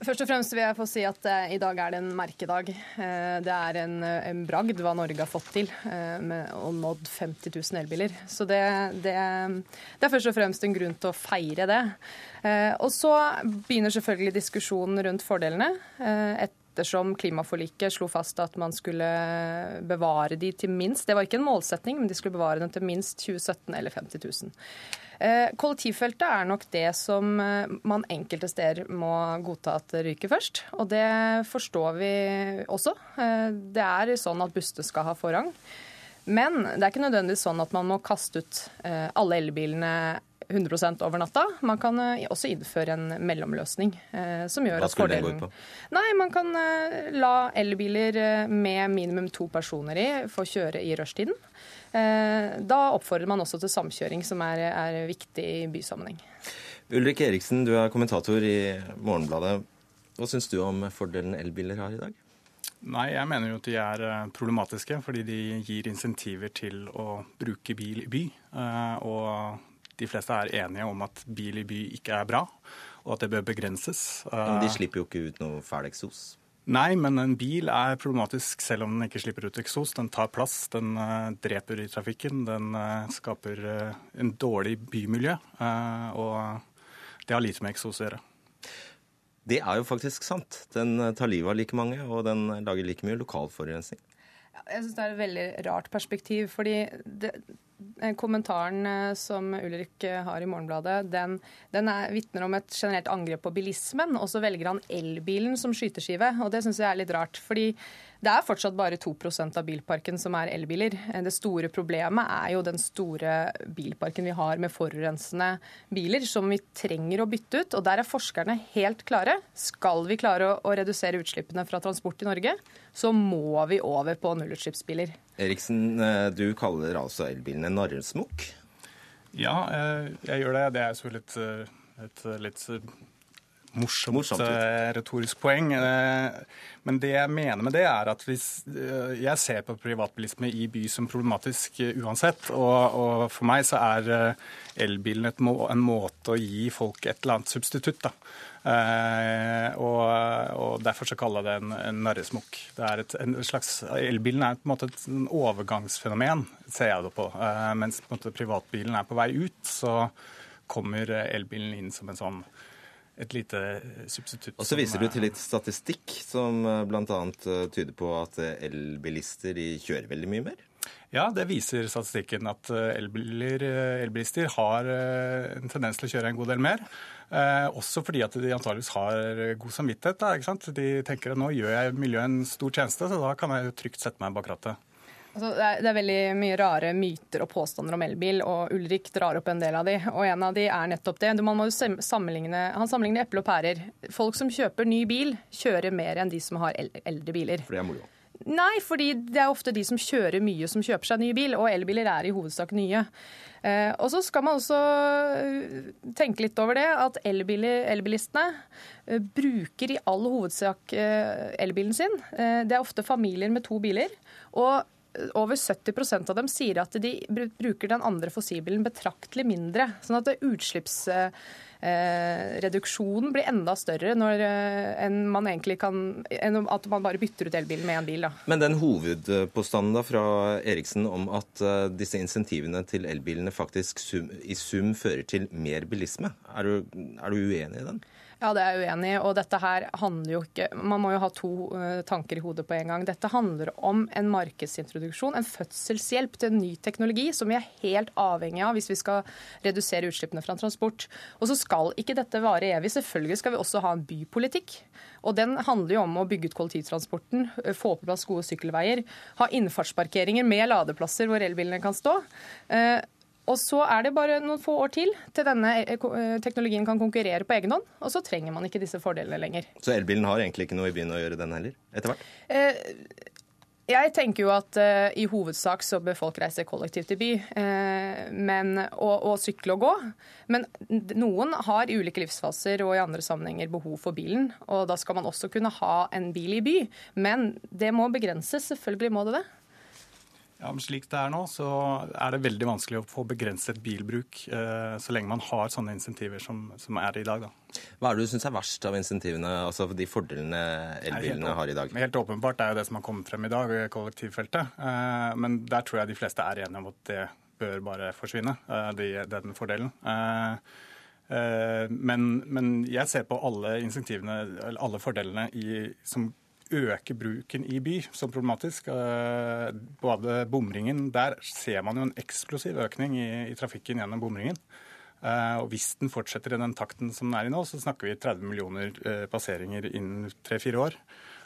Først og fremst vil jeg få si at eh, i dag er det en merkedag. Eh, det er en, en, bragd hva Norge har fått til eh, med å nådd 50 000 elbiler. Så det, det, det, er først og fremst en grunn til å feire det. Eh, og så begynner selvfølgelig diskusjonen rundt fordelene. Eh, ettersom klimaforliket slo fast at man skulle bevare de til minst Det var ikke en målsetning, men de skulle bevare dem til minst 2017 eller 50 000. Eh, kollektivfeltet er nok det som eh, man enkelte steder må godta at ryker først. Og det forstår vi også. Eh, det er sånn at bussene skal ha forrang. Men det er ikke nødvendigvis sånn at man må kaste ut alle elbilene 100 over natta. Man kan også innføre en mellomløsning. som gjør Hva skulle det gå ut på? Nei, Man kan la elbiler med minimum to personer i få kjøre i rushtiden. Eh, da oppfordrer man også til samkjøring, som er, er viktig i bysammenheng. Ulrik Eriksen, du er kommentator i Morgenbladet. Hva syns du om fordelen elbiler har i dag? Nei, Jeg mener jo at de er eh, problematiske, fordi de gir insentiver til å bruke bil i by. Eh, og de fleste er enige om at bil i by ikke er bra, og at det bør begrenses. Men de slipper jo ikke ut noe fæl eksos? Nei, men en bil er problematisk selv om den ikke slipper ut eksos. Den tar plass, den uh, dreper i trafikken, den uh, skaper en dårlig bymiljø. og det har lite med eksos å gjøre. Det er jo faktisk sant. Den tar livet av like mange, og den lager like mye lokal forurensning. Jeg syns det er et veldig rart perspektiv. fordi det, kommentaren eh, som Ulrik eh, har i Morgenbladet, den, den vitner om et generelt angrep på bilismen, og så velger han elbilen som skyteskive. og Det syns jeg er litt rart. fordi det er fortsatt bare 2% av bilparken som er elbiler. Det store problemet er jo den store bilparken vi har med forurensende biler, som vi trenger å bytte ut. Og der er forskerne helt klare. Skal vi klare å, redusere utslippene fra transport i Norge, så må vi over på nullutslippsbiler. Eriksen, eh, du kaller altså elbilene narresmokk? Ja, eh, jeg gjør det. Det er så et, et litt morsomt, morsomt eh, retorisk poeng. Eh, men det jeg mener med det, er at hvis eh, jeg ser på privatbilisme i by som problematisk uansett. Og, og for meg så er elbilen en måte å gi folk et eller annet substitutt. da. Og, og, Derfor så kaller jeg det en, en narresmokk. Elbilen er på en måte et overgangsfenomen, ser jeg det på. Mens på måte, privatbilen er på vei ut, så kommer elbilen inn som en sånn et lite substitutt. Og så viser du til litt statistikk som eh, bl.a. Eh, tyder på at eh, elbilister kjører veldig mye mer? Ja, det viser statistikken at elbiler, elbilister har en tendens til å kjøre en god del mer. Eh, også fordi at de antageligvis har god samvittighet. Da? De tenker at nå gjør jeg miljøet en stor tjeneste, så da kan jeg trygt sette meg bak rattet. Altså, det, er, det, er, veldig mye rare myter og påstander om elbil, og Ulrik drar opp en del av de. Og en av de er nettopp det. Man må jo sammenligne, Han sammenligner eple og pærer. Folk som kjøper ny bil, kjører mer enn de som har eldre biler. For det er moro? Nei, fordi det er ofte de som kjører mye, som kjøper seg ny bil, og elbiler er i hovedsak nye. Eh, og så skal man også eh, tenke litt over det, at elbilistene eh, bruker i all hovedsak eh, elbilen sin. Eh, det er ofte familier med to biler. og over 70% av dem sier at de bruker den andre fossilbilen betraktelig mindre. Sånn at utslippsreduksjonen eh, blir enda større når, eh, enn man kan, enn at man bare bytter ut elbilen med en bil. Da. Men den hovedpåstanden da fra Eriksen om at uh, disse insentivene til elbilene faktisk sum, i sum fører til mer bilisme, er du, er du uenig i den? Ja, det er jeg uenig i. Og dette her handler jo ikke Man må jo ha to uh, tanker i hodet på en gang. Dette handler om en markedsintroduksjon, en fødselshjelp til en ny teknologi som vi er helt avhengig av hvis vi skal redusere utslippene fra transport. Og så skal ikke dette vare evig. Selvfølgelig skal vi også ha en bypolitikk. Og den handler jo om å bygge ut kollektivtransporten, uh, få på plass gode sykkelveier, ha innfartsparkeringer med ladeplasser hvor elbilene kan stå. Og så er det bare noen få år til til denne eh, eh, teknologien kan konkurrere på egen hånd. Og så trenger man ikke disse fordelene lenger. Så elbilen har egentlig ikke noe i byen å gjøre, den heller? Etter hvert? Eh, jeg tenker jo at uh, i hovedsak så bør folk reise kollektivt i by uh, men, og, og, sykle og gå. Men noen har i ulike livsfaser og i andre sammenhenger behov for bilen. Og da skal man også kunne ha en bil i by. Men det må begrenses. Selvfølgelig må det det. Ja, men Slik det er nå, så er det veldig vanskelig å få begrenset bilbruk eh, så lenge man har sånne insentiver som, som er i dag. Da. Hva er det du syns er verst av insentivene, altså de fordelene elbilene har i dag? Helt åpenbart er jo det som har kommet frem i dag, kollektivfeltet. Eh, men der tror jeg de fleste er enige om at det bør bare forsvinne, eh, de, den fordelen. Eh, eh, men, men, jeg ser på alle insentivene, alle fordelene i, som øke bruken i by som problematisk. Eh, både bomringen Der ser man jo en eksplosiv økning i, i trafikken gjennom bomringen. Eh, og Hvis den fortsetter i den takten som den er i nå, så snakker vi 30 millioner eh, passeringer innen tre-fire år.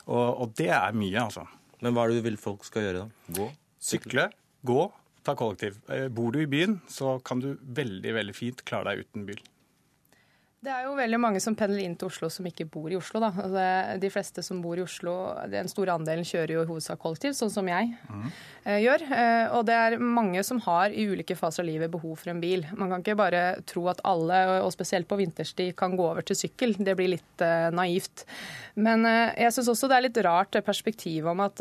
Og, og, det er mye, altså. Men hva er det du vil folk skal gjøre, da? Gå? Sykle, gå, ta kollektiv. Bor du i byen, så kan du veldig, veldig fint klare deg uten bil. Det er jo veldig mange som pendler inn til Oslo som ikke bor i Oslo. Da. Altså, de fleste som bor i Oslo, den store andelen kjører jo i hovedsak kollektivt, sånn som jeg mm. gjør. Eh, og det er mange som har i ulike faser av livet behov for en bil. Man kan ikke bare tro at alle, og spesielt på vinterstid, kan gå over til sykkel. Det blir litt eh, naivt. Men jeg syns også det er litt rart det perspektivet om at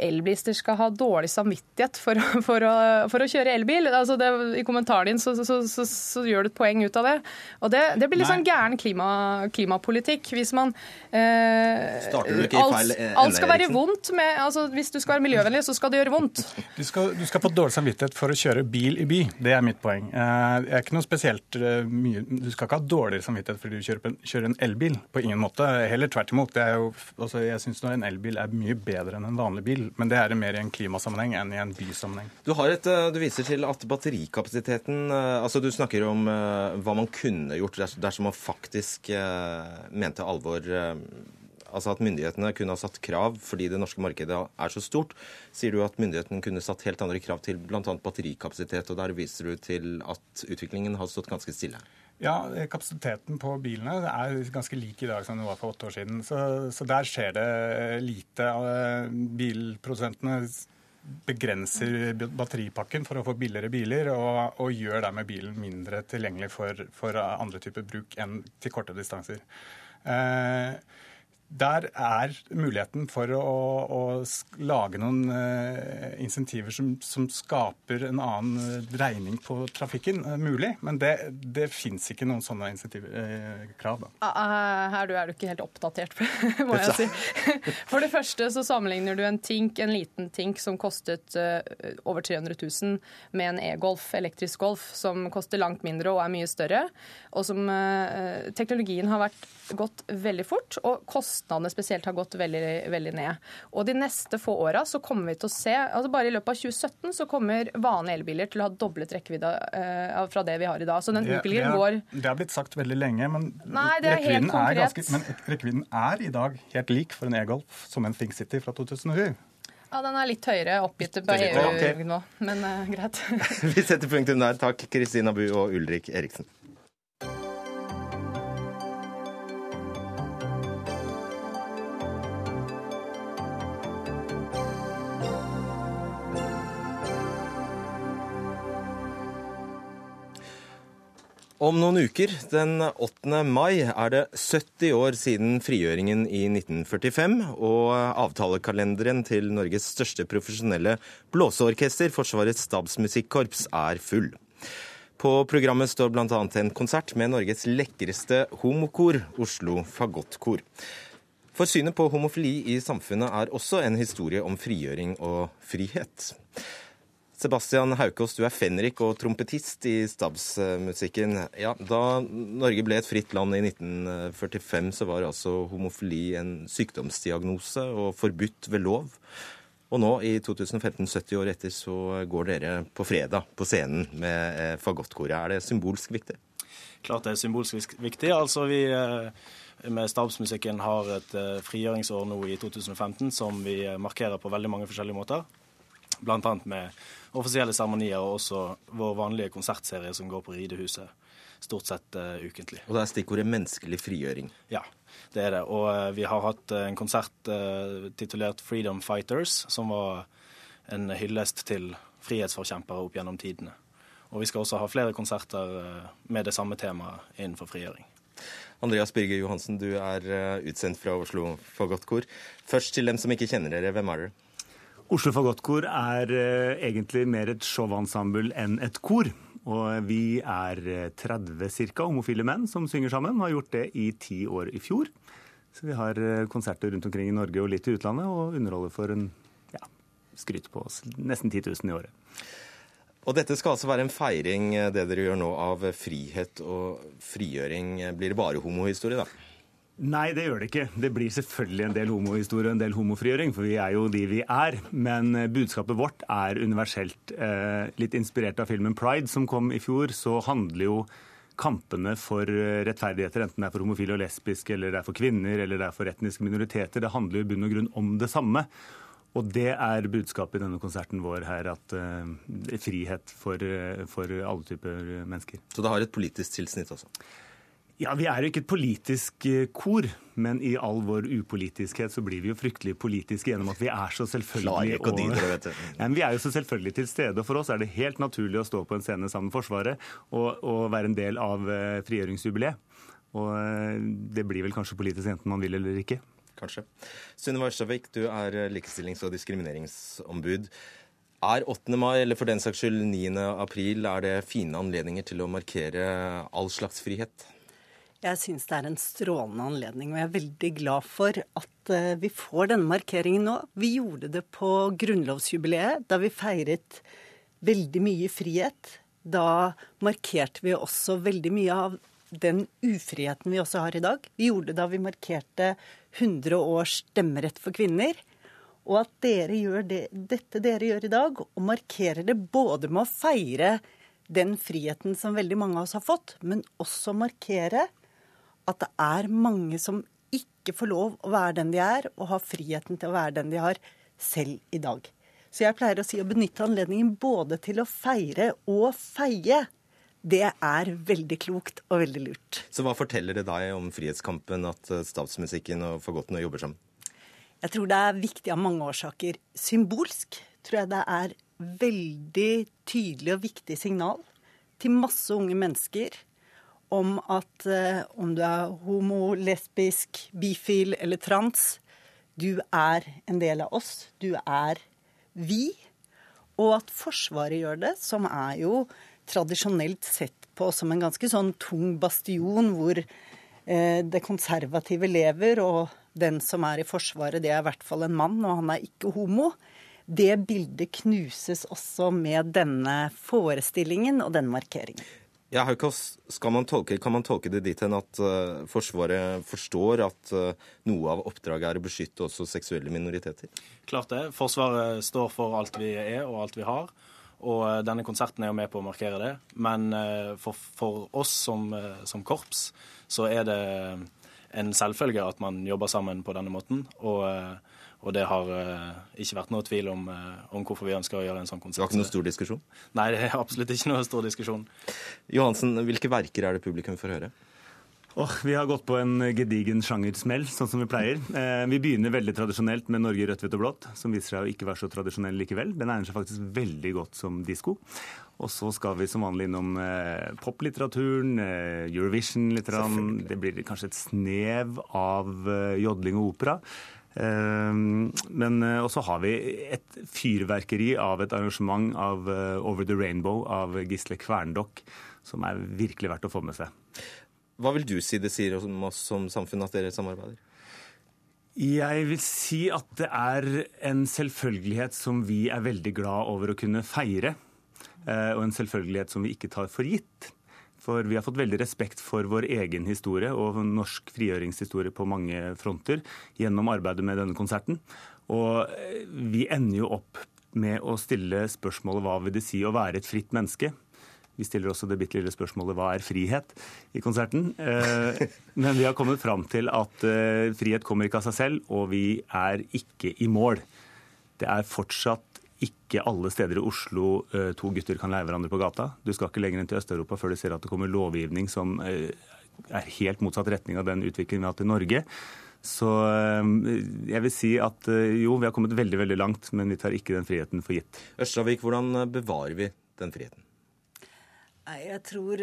elbilister skal ha dårlig samvittighet for, for, å, for å, kjøre elbil. Altså det, I kommentaren din så, så, så, så, gjør du et poeng ut av det. Og det, det blir litt sånn gæren klima, klimapolitikk hvis man eh, Starter du ikke i feil ende, Alt skal være vondt med altså, Hvis du skal være miljøvennlig, så skal det gjøre vondt. Du skal, du skal få dårlig samvittighet for å kjøre bil i by. Det er mitt poeng. Eh, det er ikke noe spesielt eh, mye Du skal ikke ha dårligere samvittighet fordi du kjører, kjører en elbil. På ingen måte. Heller tvert imot. Det er jo, altså, jeg syns en elbil er mye bedre enn en vanlig bil, men det er mer i en klimasammenheng enn i en bysammenheng. Du, et, eh, du viser til at batterikapasiteten altså Du snakker om hva man kunne gjort dersom man faktisk eh, mente alvor eh, altså at myndighetene kunne ha satt krav fordi det norske markedet er så stort, sier du at myndighetene kunne satt helt andre krav til bl.a. batterikapasitet. og Der viser du til at utviklingen har stått ganske stille. Ja, kapasiteten på bilene er ganske lik i dag som det var for åtte år siden. Så, så der skjer det lite. Bilprodusentene begrenser batteripakken for å få billigere biler, og, og gjør dermed bilen mindre tilgjengelig for, for andre typer bruk enn til korte distanser. Eh, der er muligheten for å, å lage noen uh, insentiver som, som, skaper en annen uh, dreining på trafikken, uh, mulig. Men det, det fins ikke noen sånne insentivkrav. Uh, ah, her er du ikke helt oppdatert, må jeg si. For det første så sammenligner du en Tink, en liten Tink som kostet over 300 000, med en e-Golf, elektrisk Golf, som koster langt mindre og er mye større. Og som teknologien har vært gått veldig fort. og koster kostnadene spesielt har gått veldig, veldig ned. Og de neste få åra så kommer vi til å se altså Bare i løpet av 2017 så kommer vanlige elbiler til å ha doblet rekkevidde uh, fra det vi har i dag. Så den utbyggingen går Det har blitt sagt veldig lenge, men, Nei, det er helt. Er ganske, men rekkevidden er i dag helt lik for en e-Golf som en Think City fra 2007. Ja, Den er litt høyere oppgitt på EU nå, men uh, greit. vi setter punktum der. Takk, Kristina Bu og Ulrik Eriksen. Om noen uker, den 8. mai, er det 70 år siden frigjøringen i 1945, og avtalekalenderen til Norges største profesjonelle blåseorkester, Forsvarets stabsmusikkorps, er full. På programmet står bl.a. en konsert med Norges lekreste homokor, Oslo Fagottkor. For synet på homofili i samfunnet er også en historie om frigjøring og frihet. Sebastian Haukås, du er fenrik og trompetist i stabsmusikken. Ja, da Norge ble et fritt land i 1945, så var altså homofili en sykdomsdiagnose og forbudt ved lov. Og nå, i 2015, 70 år etter, så går dere på fredag på scenen med eh, fagottkoret. Er det symbolsk viktig? Klart det er symbolsk viktig. Altså, vi eh, med stabsmusikken har et eh, frigjøringsår nå i 2015 som vi markerer på veldig mange forskjellige måter. Annet med offisielle seremonier og også vår vanlige konsertserie som går på Ridehuset stort sett uh, ukentlig. Og det er stikkordet menneskelig frigjøring? Ja, det er det. Og uh, vi har hatt uh, en konsert titulert Freedom Fighters, som var en hyllest til frihetsforkjempere opp gjennom tidene. Og vi skal også ha flere konserter med det samme temaet innenfor frigjøring. Andreas Birger Johansen, du er utsendt fra Oslo Fagottkor. Først til dem som ikke kjenner dere, hvem er dere? Oslo Fagottkor er eh, egentlig mer et showensemble enn et kor. Og vi er 30 eh, ca. homofile menn som synger sammen. Har gjort det i ti år i fjor. Så vi har eh, konserter rundt omkring i Norge og litt i utlandet, og underholder for en ja, skryt på oss nesten 10 000 i året. Og dette skal altså være en feiring, det dere gjør nå, av frihet og frigjøring. Blir det bare homohistorie, da? Nei, det gjør det ikke. Det blir selvfølgelig en del homohistorie og en del homofrigjøring, for vi er jo de vi er. Men eh, budskapet vårt er universelt. Eh, litt inspirert av filmen 'Pride', som kom i fjor, så handler jo kampene for eh, rettferdigheter, enten det er for homofile og lesbiske, eller det er for kvinner, eller det er for etniske minoriteter, det handler jo i bunn og grunn om det samme. Og det er budskapet i denne konserten vår her, at det er frihet for, for alle typer mennesker. Så det har et politisk tilsnitt også? Ja, Vi er jo ikke et politisk eh, kor, men i all vår upolitiskhet så blir vi jo fryktelig politiske gjennom at vi er så selvfølgelig og. Ja, vi er jo så selvfølgelig til stede. og For oss er det helt naturlig å stå på en scene sammen med Forsvaret og, og være en del av uh, frigjøringsjubileet. Og uh, det blir vel kanskje politisk enten man vil eller ikke. Kanskje. Sunniva Ørstavik, du er likestillings- og diskrimineringsombud. Er 8. mai, eller for den saks skyld 9. april, er det fine anledninger til å markere all slags frihet? Jeg syns det er en strålende anledning, og jeg er veldig glad for at eh, vi får denne markeringen nå. Vi gjorde det på grunnlovsjubileet, da vi feiret veldig mye frihet. Da markerte vi også veldig mye av den ufriheten vi også har i dag. Vi gjorde det da vi markerte 100 års stemmerett for kvinner. Og at dere gjør det, dette dere gjør i dag, og markerer det både med å feire den friheten som veldig mange av oss har fått, men også markere at det er mange som ikke får lov å være den de er, og har friheten til å være den de har, selv i dag. Så jeg pleier å si å benytte anledningen både til å feire og feie. Det er veldig klokt og veldig lurt. Så hva forteller det deg om frihetskampen at eh, statsmusikken og fagottene jobber sammen? Jeg tror det er viktig av mange årsaker. Symbolsk tror jeg det er veldig tydelig og viktig signal til masse unge mennesker om at eh, om du er homo, lesbisk, bifil eller trans, du er en del av oss. Du er vi. Og at Forsvaret gjør det, som er jo tradisjonelt sett på som en ganske sånn tung bastion hvor eh, det konservative lever, og den som er i Forsvaret, det er i hvert fall en mann, og han er ikke homo. Det bildet knuses også med denne forestillingen og denne markeringen. Ja, skal man tolke, Kan man tolke det dit hen at uh, Forsvaret forstår at uh, noe av oppdraget er å beskytte også seksuelle minoriteter? Klart det. Forsvaret står for alt vi er og alt vi har. Og uh, denne konserten er jo med på å markere det. Men for, for, oss som, som, korps så er det en selvfølge at man jobber sammen på denne måten. Og og det har uh, ikke vært noe tvil om, uh, om, hvorfor vi ønsker å gjøre en sånn konsert. Det var ikke noe stor diskusjon? Nei, det er absolutt ikke noe stor diskusjon. Johansen, hvilke verker er det publikum får høre? Oh, vi har gått på en gedigen sjangersmell, sånn som vi pleier. Eh, vi begynner veldig tradisjonelt med Norge rødt, hvitt og blått, som viser seg å ikke være så tradisjonell likevel. Den egner seg faktisk veldig godt som disko. Og så skal vi som vanlig innom eh, poplitteraturen, eh, Eurovision litt. Det blir kanskje et snev av eh, jodling og opera. Ehm, men eh, også har vi et fyrverkeri av et arrangement av eh, Over the Rainbow av Gisle Kverndokk, som er virkelig verdt å få med seg. Hva vil du si det sier om oss som samfunn at dere samarbeider? Jeg vil si at det er en selvfølgelighet som vi er veldig glad over å kunne feire. Eh, og en selvfølgelighet som vi ikke tar for gitt. For vi har fått veldig respekt for vår egen historie og norsk frigjøringshistorie på mange fronter gjennom arbeidet med denne konserten. Og eh, vi ender jo opp med å stille spørsmålet hva vil det si å være et fritt menneske? Vi stiller også det bitte lille spørsmålet hva er frihet i konserten. Eh, men vi har kommet fram til at eh, frihet kommer ikke av seg selv, og vi er ikke i mål. Det er fortsatt ikke alle steder i Oslo eh, to gutter kan leie hverandre på gata. Du skal ikke lenger enn til Øst-Europa før du ser at det kommer lovgivning som eh, er helt motsatt retning av den utviklingen vi har hatt i Norge. Så eh, jeg vil si at jo, vi har kommet veldig veldig langt, men vi tar ikke den friheten for gitt. Ørstavik, hvordan bevarer vi den friheten? Jeg tror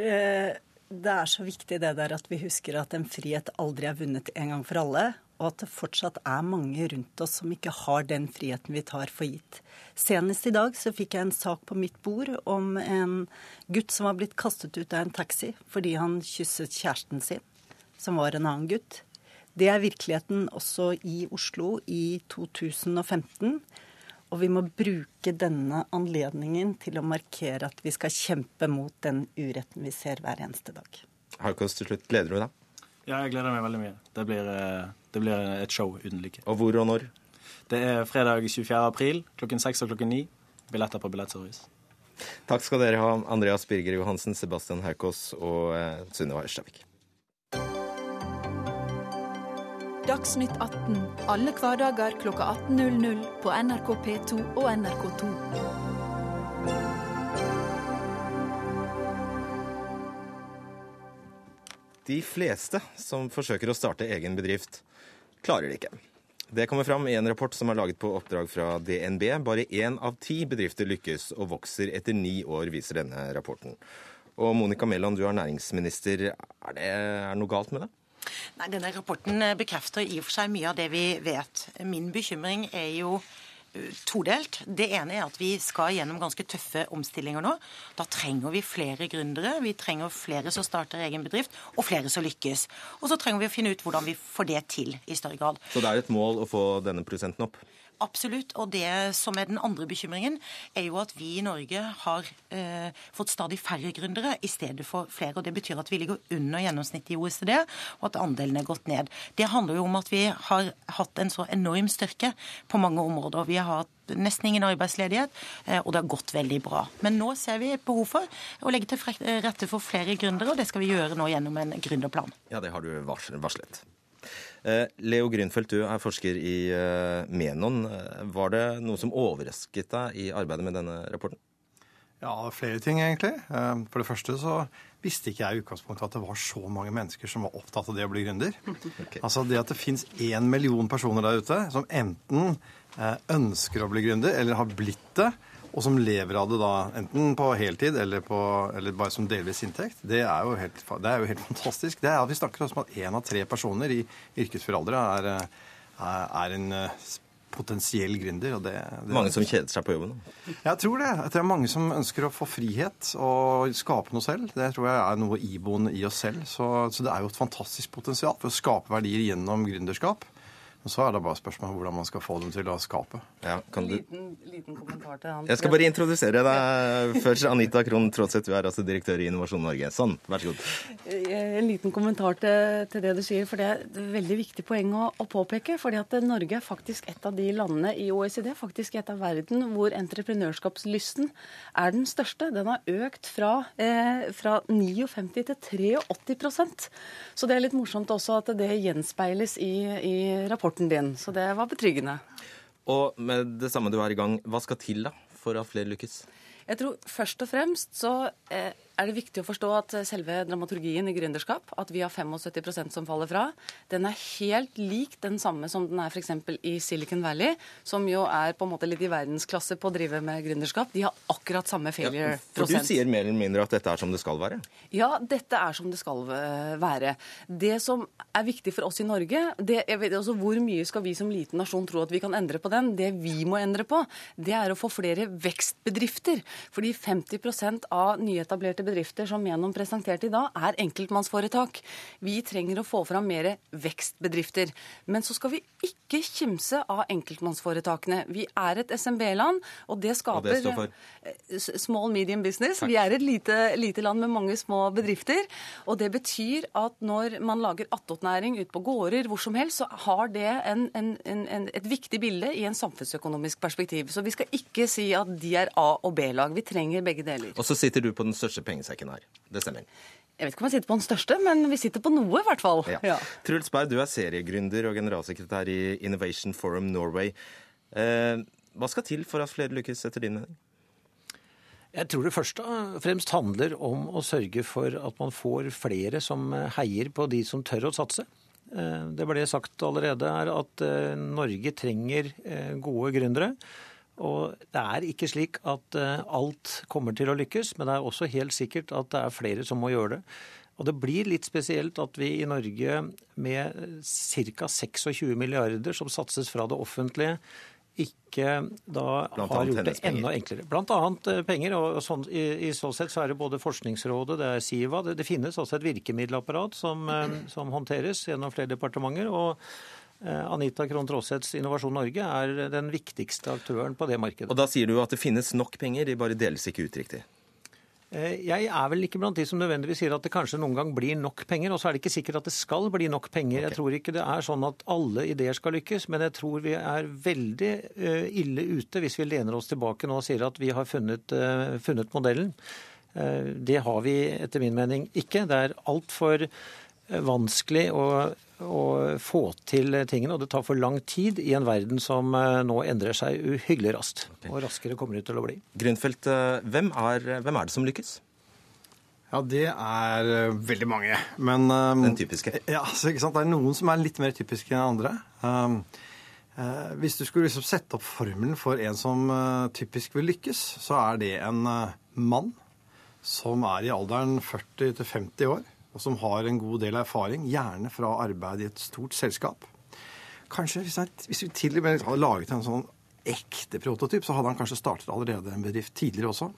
det er så viktig det der at vi husker at en frihet aldri er vunnet en gang for alle. Og at det fortsatt er mange rundt oss som ikke har den friheten vi tar for gitt. Senest i dag så fikk jeg en sak på mitt bord om en gutt som var blitt kastet ut av en taxi fordi han kysset kjæresten sin, som var en annen gutt. Det er virkeligheten også i Oslo i 2015. Og vi må bruke denne anledningen til å markere at vi skal kjempe mot den uretten vi ser hver eneste dag. Haukås, til slutt, gleder du deg? Ja, jeg gleder meg veldig mye. Det blir, eh, det blir et show uten like. Og hvor og når? Det er fredag 24. april klokken 6 og klokken 9. Billetter på Billettservice. Takk skal dere ha, Andreas Birger Johansen, Sebastian Haukås og eh, Sunniva Ørstavik. Dagsnytt 18 alle hverdager klokka 18.00 på NRK P2 og NRK2. De fleste som forsøker å starte egen bedrift, klarer det ikke. Det kommer fram i en rapport som er laget på oppdrag fra DNB. Bare én av ti bedrifter lykkes og vokser etter ni år, viser denne rapporten. Og Monica Mæland, du er næringsminister. Er det er noe galt med det? Nei, Denne rapporten bekrefter i og for seg mye av det vi vet. Min bekymring er jo todelt. Det ene er at vi skal gjennom ganske tøffe omstillinger nå. Da trenger vi flere gründere, vi trenger flere som starter egen bedrift, og flere som lykkes. Og så trenger vi å finne ut hvordan vi får det til i større grad. Så det er et mål å få denne prosenten opp? Absolutt. Og det som er den andre bekymringen, er jo at vi i Norge har eh, fått stadig færre gründere i stedet for flere. og Det betyr at vi ligger under gjennomsnittet i OECD, og at andelen er gått ned. Det handler jo om at vi har hatt en så enorm styrke på mange områder. Vi har hatt nesten ingen arbeidsledighet, eh, og det har gått veldig bra. Men nå ser vi et behov for å legge til rette for flere gründere, og det skal vi gjøre nå gjennom en gründerplan. Ja, det har du varslet. Eh, Leo Grünfeldt, du er forsker i eh, Menon. Eh, var det noe som overrasket deg i arbeidet med denne rapporten? Ja, flere ting egentlig. For det første så visste ikke jeg i utgangspunktet at det var så mange mennesker som var opptatt av det å bli gründer. Okay. Altså det at det fins én million personer der ute som enten ønsker å bli gründer eller har blitt det, og som lever av det da enten på heltid eller, på, eller bare som delvis inntekt, det er, jo helt, det er jo helt fantastisk. Det er at Vi snakker om at én av tre personer i yrkesfør alder er, er, en eh, potensiell gründer. Det, det mange som kjeder seg på jobben? Jeg tror det. Det er mange som ønsker å få frihet og skape noe selv. Det tror jeg er noe iboende i oss selv. Så, så det er jo et fantastisk potensial for å skape verdier gjennom gründerskap. Og Så er det bare spørsmål hvordan man skal få dem til å skape. Ja, en liten, liten, kommentar til han. Jeg skal bare introdusere deg først. Anita Krohn Trådseth, du er altså direktør i Innovasjon Norge. Sånn, vær så god. Eh, en liten kommentar til, til det du sier, for det er et veldig viktig poeng å, å, påpeke. fordi at Norge er faktisk et av de landene i OECD, faktisk et av verden, hvor entreprenørskapslysten er den største. Den har økt fra, eh, fra 59 til 83% Så det er litt morsomt også at det gjenspeiles i, i rapporten rapporten din, så det var betryggende. Og med det samme du er i gang, hva skal til da for at flere lykkes? Jeg tror først og fremst så eh, er det viktig å forstå at selve dramaturgien i gründerskap, at vi har 75% som faller fra, den er helt lik den samme som den er f.eks. i Silicon Valley, som jo er på en måte litt i verdensklasse på å drive med gründerskap. De har akkurat samme failure-prosent. Ja, for du sier mer eller mindre at dette er som det skal være? Ja, dette er som det skal være. Det som er viktig for oss i Norge, det, jeg vet også hvor mye skal vi som liten nasjon tro at vi kan endre på den? Det vi må endre på, det er å få flere vekstbedrifter. Fordi 50% av nyetablerte bedrifter som gjennom presentert i dag, er enkeltmannsforetak. Vi trenger å få fram mer vekstbedrifter. Men så skal vi ikke kimse av enkeltmannsforetakene. Vi er et SMB-land, og det skaper og det? Eh, small medium business. Takk. Vi er et lite, lite, land med mange små bedrifter. Og det betyr at når man lager attåtnæring ute på gårder hvor som helst, så har det en, en, en, et viktig bilde i en samfunnsøkonomisk perspektiv. Så vi skal ikke si at de er A- og B-lag. Vi trenger begge deler. Og så sitter du på den største pengesekken her. Det stemmer? Jeg vet ikke om jeg sitter på den største, men vi sitter på noe, i hvert fall. Ja. Ja. Truls Berg, du er seriegründer og generalsekretær i Innovation Forum Norway. Eh, hva skal til for at flere lykkes, etter din mening? Jeg tror det først og fremst handler om å sørge for at man får flere som heier på de som tør å satse. Eh, det ble sagt allerede her at eh, Norge trenger eh, gode gründere. Og det er ikke slik at alt kommer til å lykkes, men det er også helt sikkert at det er flere som må gjøre det. Og det blir litt spesielt at vi i Norge med ca. 26 milliarder som satses fra det offentlige, ikke da har gjort det enda enklere. Blant annet eh, penger. og sånn, i, i, så sett så er det både Forskningsrådet, det er SIVA. Det, det finnes også et virkemiddelapparat som, eh, som håndteres gjennom flere departementer. og eh, Anita Krohn Traaseths Innovasjon Norge er den viktigste aktøren på det markedet. Og Da sier du at det finnes nok penger, de bare deles ikke ut riktig? Eh, jeg er vel ikke blant de som nødvendigvis sier at det kanskje noen gang blir nok penger. Og så er det ikke sikkert at det skal bli nok penger. Okay. Jeg tror ikke det er sånn at alle ideer skal lykkes, men jeg tror vi er veldig eh, ille ute hvis vi lener oss tilbake nå og sier at vi har funnet, eh, funnet modellen. Det har vi etter min mening ikke. Det er altfor vanskelig å å få til tingene, og det tar for lang tid i en verden som eh, nå endrer seg uhyggelig raskt. Og raskere kommer det til å bli. Grünfeldt, eh, hvem er, hvem er det som lykkes? Ja, det er eh, veldig mange. Men um, Den typiske? Ja, så, ikke sant? Det er noen som er litt mer typiske enn andre. Um, uh, hvis du skulle liksom sette opp formelen for en som uh, typisk vil lykkes, så er det en uh, mann som er i alderen 40 til 50 år og som har en god del erfaring, gjerne fra arbeid i et stort selskap. Kanskje hvis, vi til og med hadde laget en sånn ekte prototyp, så hadde han kanskje startet allerede en bedrift tidligere også.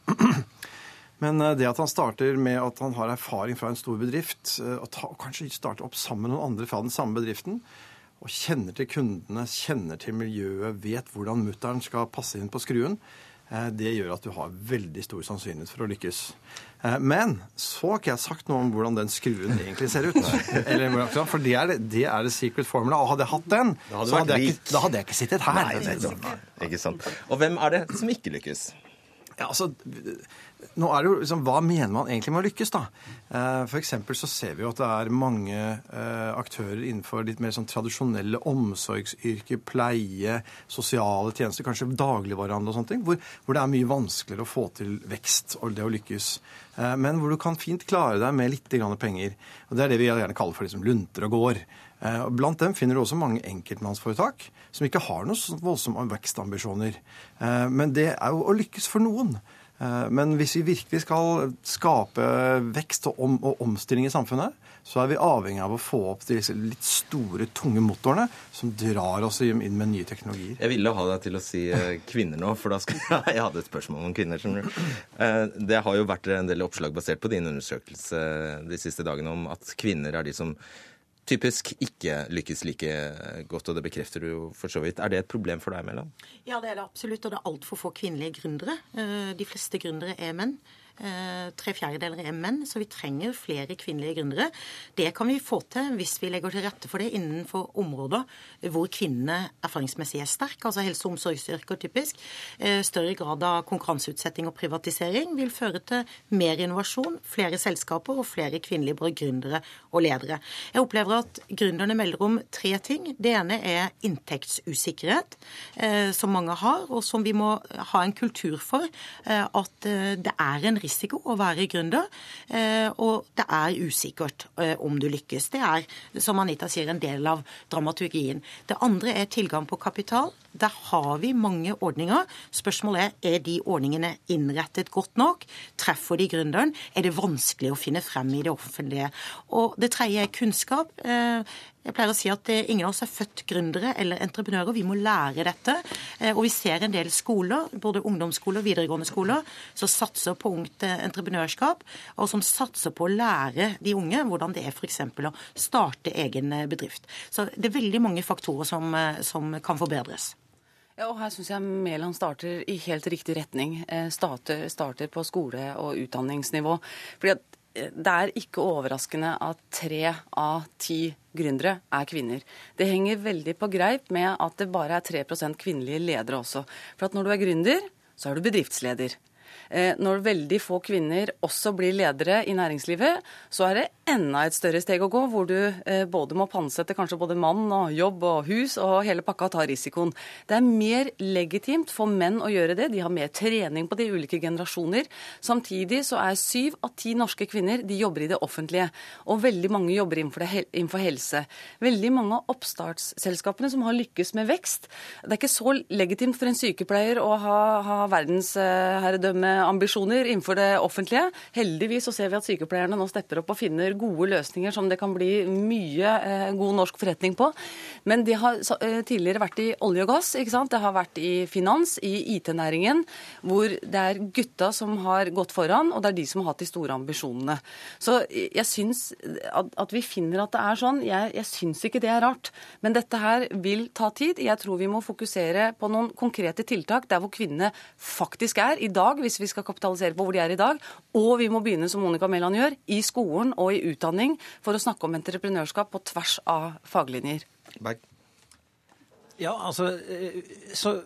Men eh, det at han starter med at han har erfaring fra en stor bedrift, eh, og, ta, og kanskje starter opp sammen med noen andre fra den samme bedriften, og kjenner til kundene, kjenner til miljøet, vet hvordan mutter'n skal passe inn på skruen, det gjør at du har veldig stor sannsynlighet for å lykkes. Eh, men så har ikke jeg sagt noe om hvordan den skruen egentlig ser ut. Eller, for det er, det er det secret formula. Og hadde jeg hatt den, hadde så hadde jeg, ikke, da hadde jeg ikke sittet her. Nei, ikke sant. Og hvem er det som ikke lykkes? Ja, altså, nå er det jo liksom, Hva mener man egentlig med å lykkes, da? Eh, F.eks. så ser vi jo at det er mange eh, aktører innenfor litt mer sånn tradisjonelle omsorgsyrker, pleie, sosiale tjenester, kanskje dagligvarehandel og sånne ting, hvor, hvor, det er mye vanskeligere å få til vekst og det å lykkes. Eh, men hvor du kan fint klare deg med litt penger. Og Det er det vi gjerne kaller for liksom lunter og gård. Blant dem finner du også mange enkeltmannsforetak som ikke har noen voldsomme vekstambisjoner. Men det er jo å lykkes for noen. Eh, men hvis vi virkelig skal skape vekst og, om, og, omstilling i samfunnet, så er vi avhengig av å få opp de litt store, tunge motorene som drar oss inn med nye teknologier. Jeg ville ha deg til å si eh, kvinner nå, for da skal jeg hadde et spørsmål om kvinner. Eh, det har jo vært en del oppslag basert på din undersøkelse de siste dagene om at kvinner er de som typisk ikke lykkes like godt, og det bekrefter du jo for så vidt. Er det et problem for deg, Mæland? Ja, det er det absolutt, og det er altfor få kvinnelige gründere. Eh, de fleste gründere er menn. Eh, tre fjerdedeler er menn, så vi trenger flere kvinnelige gründere. Det kan vi få til hvis vi legger til rette for det innenfor områder hvor kvinnene erfaringsmessig er sterke, altså helse- og omsorgsyrker typisk. Eh, større grad av konkurranseutsetting og privatisering vil føre til mer innovasjon, flere selskaper og flere kvinnelige både gründere og ledere. Jeg opplever at gründerne melder om tre ting. Det ene er inntektsusikkerhet, eh, som mange har, og som vi må ha en kultur for. At det er en risiko å være gründer, eh, og det er usikkert eh, om du lykkes. Det er, som Anita sier, en del av dramaturgien. Det andre er tilgang på kapital. Der har vi mange ordninger. Spørsmålet er er de ordningene innrettet godt nok. Treffer de gründeren? Er det vanskelig å finne frem i det offentlige? Og det tredje er kunnskap. Eh, jeg pleier å si at ingen av oss er født gründere eller entreprenører. Vi må lære dette. Eh, og vi ser en del skoler, både ungdomsskoler og videregående skoler, som satser på ungt eh, entreprenørskap, og som satser på å lære de unge hvordan det er f.eks. å starte egen eh, bedrift. Så det er veldig mange faktorer som, som kan forbedres. Ja, og Her syns jeg Mæland starter i helt riktig retning. Starter, starter på skole- og utdanningsnivå. Fordi at det er ikke overraskende at tre av ti gründere er kvinner. Det henger veldig på greip med at det bare er 3% kvinnelige ledere også. For at når du er gründer, så er du bedriftsleder. Eh, når veldig få kvinner også blir ledere i næringslivet, så er det enda et større steg å gå, hvor du eh, både må pantsette kanskje både mann og jobb og hus og hele pakka ta risikoen. Det er mer legitimt for menn å gjøre det. De har mer trening på de ulike generasjoner. Samtidig så er syv av ti norske kvinner de jobber i det offentlige. Og veldig mange jobber innenfor helse. Veldig mange av oppstartsselskapene som har lykkes med vekst. Det er ikke så legitimt for en sykepleier å ha, ha verdensherredømme ambisjoner innenfor det offentlige. Heldigvis så ser vi at sykepleierne nå stepper opp og finner gode løsninger som det kan bli mye eh, god norsk forretning på. Men det har eh, tidligere vært i olje og gass, ikke sant? det har vært i finans, i IT-næringen, hvor det er gutta som har gått foran, og det er de som har hatt de store ambisjonene. Så jeg syns at vi finner at det er sånn, jeg, jeg syns ikke det er rart. Men dette her vil ta tid. Jeg tror vi må fokusere på noen konkrete tiltak der hvor kvinnene faktisk er i dag, hvis vi skal kapitalisere på hvor de er i dag. Og vi må begynne, som Monica Mæland gjør, i skolen og i utdanning for å snakke om entreprenørskap på tvers av faglinjer. Berg. Ja, altså, eh, så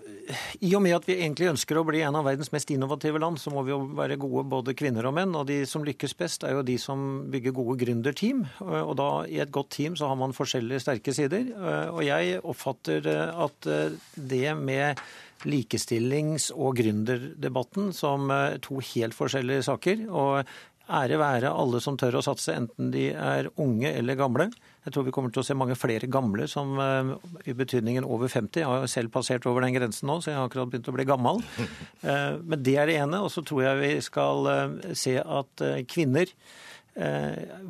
I og med at vi egentlig ønsker å bli en av verdens mest innovative land, så må vi jo være gode både kvinner og menn. Og de som lykkes best, er jo de som bygger gode gründerteam. Og da i et godt team så har man forskjellige sterke sider. Og jeg oppfatter at det med likestillings- og gründerdebatten som to helt forskjellige saker. Og ære være alle som tør å satse, enten de er unge eller gamle. Jeg tror vi kommer til å se mange flere gamle som eh, i betydningen over 50. Jeg har jo selv passert over den grensen nå, så jeg har akkurat begynt å bli gammel. Eh, men det er det ene. Og så tror jeg vi skal eh, se at kvinner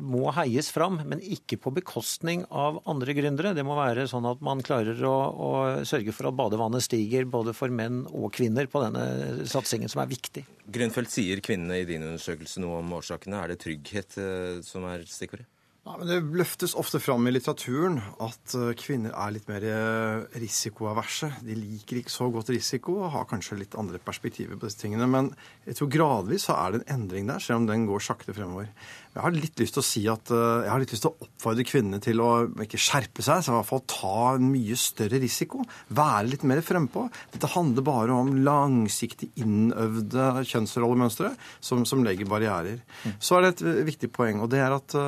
må heies fram, men ikke på bekostning av andre gründere. Det må være sånn at man klarer å, å, sørge for at badevannet stiger både for menn og kvinner på denne satsingen, som er viktig. Grønfeldt, sier kvinnene i din undersøkelse noe om årsakene? Er det trygghet som er stikkordet? Ja, men Det løftes ofte fram i litteraturen at eh, kvinner er litt mer eh, risikoaverse. De liker ikke så godt risiko og har kanskje litt andre perspektiver på disse tingene. Men jeg tror gradvis så er det en endring der, selv om den går sakte fremover. Jeg har litt lyst til å si at eh, jeg har litt lyst til å oppfordre kvinnene til å ikke skjerpe seg, så i hvert fall ta en mye større risiko. Være litt mer frempå. Dette handler bare om langsiktig innøvde kjønnsrollemønstre som, som legger barrierer. Mm. Så er det et viktig poeng, og det er at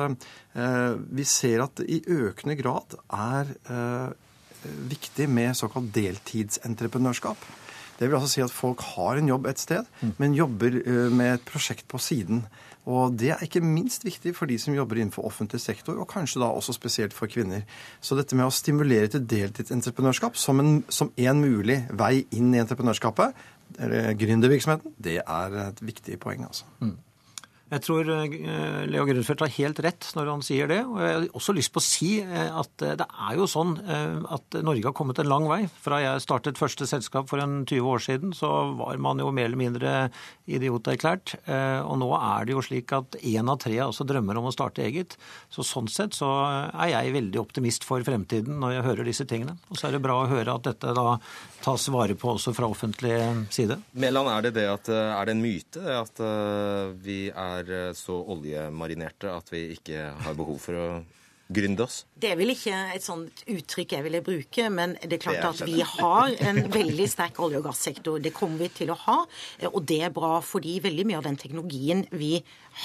vi ser at det i økende grad er uh, viktig med såkalt deltidsentreprenørskap. Det vil altså si at folk har en jobb et sted, mm. men jobber med et prosjekt på siden. Og det er ikke minst viktig for de som jobber innenfor offentlig sektor, og kanskje da også spesielt for kvinner. Så dette med å stimulere til deltidsentreprenørskap som en, som en mulig vei inn i entreprenørskapet, eller gründervirksomheten, det er et viktig poeng, altså. Mm. Jeg tror eh, Leo Grunfeldt har helt rett når han sier det. Og jeg har også lyst på å si eh, at eh, det er jo sånn at Norge har kommet en lang vei. Fra jeg startet første selskap for en 20 år siden, så var man jo mer eller mindre idioterklært. Og nå er det jo slik at én av tre også drømmer om å starte eget. Så sånn sett så er jeg veldig optimist for fremtiden når jeg hører disse tingene. Og så er det bra å høre at dette da tas vare på også fra offentlig side. Mellan, er det det at er det en myte at vi er er eh, så oljemarinerte at vi ikke har behov for å gründe oss? Det er vel ikke et sånt uttrykk jeg ville bruke, men det er klart at vi har en veldig sterk olje- og gassektor. Det kommer vi til å ha, og det er bra fordi veldig mye av den teknologien vi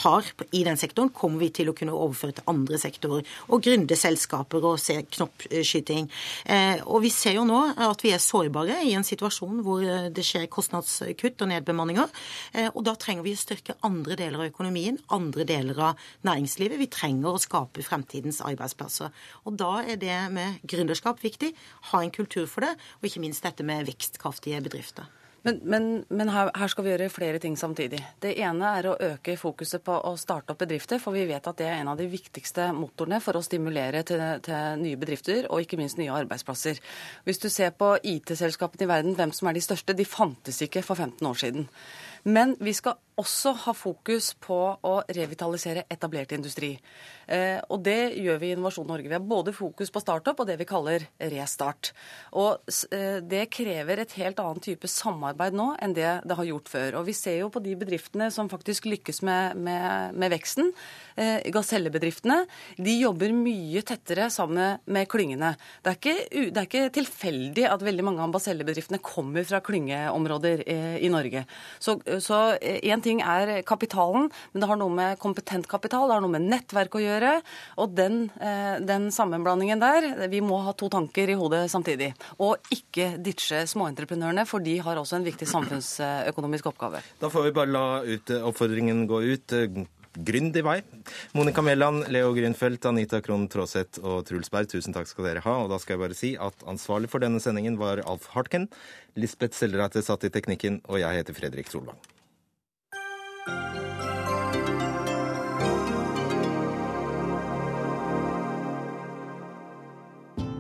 har i den sektoren, kommer vi til å kunne overføre til andre sektorer. Og gründerselskaper og se knoppskyting. Eh, og vi ser jo nå at vi er sårbare i en situasjon hvor eh, det skjer kostnadskutt og nedbemanninger. Eh, og da trenger vi å styrke andre deler av økonomien, andre deler av næringslivet. Vi trenger å skape fremtidens arbeidsplasser. Og da er det med gründerskap viktig. Ha en kultur for det, og ikke minst dette med vekstkraftige bedrifter. Men, men, men her, her, skal vi gjøre flere ting samtidig. Det ene er å øke fokuset på å starte opp bedrifter, for vi vet at det er en av de viktigste motorene for å stimulere til, til nye bedrifter, og ikke minst nye arbeidsplasser. Hvis du ser på IT-selskapene i verden, hvem som er de største, de fantes ikke for 15 år siden. Men vi skal også ha fokus på å revitalisere etablert industri. Eh, og det gjør vi i Innovasjon Norge. Vi har både fokus på startup og det vi kaller restart. Og eh, det krever et helt annet type samarbeid nå enn det det har gjort før. Og vi ser jo på de bedriftene som faktisk lykkes med, med, med veksten, eh, gasellebedriftene, de jobber mye tettere sammen med klyngene. Det er ikke, det er ikke tilfeldig at veldig mange av gasellebedriftene kommer fra klyngeområder eh, i Norge. Så, så en ting ting er kapitalen, men det har noe med kompetent kapital, det har noe med nettverk å gjøre. Og den, eh, den sammenblandingen der, vi må ha to tanker i hodet samtidig. Og ikke ditche småentreprenørene, for de har også en viktig samfunnsøkonomisk oppgave. Da får vi bare la ut, eh, oppfordringen gå ut. Grynd i vei. Monica Mæland, Leo Grünfeldt, Anita Krohn Traaseth og Truls Berg, tusen takk skal dere ha. Og da skal jeg bare si at ansvarlig for denne sendingen var Alf Hartken. Lisbeth Sellereite satt i teknikken, og jeg heter Fredrik Solvang.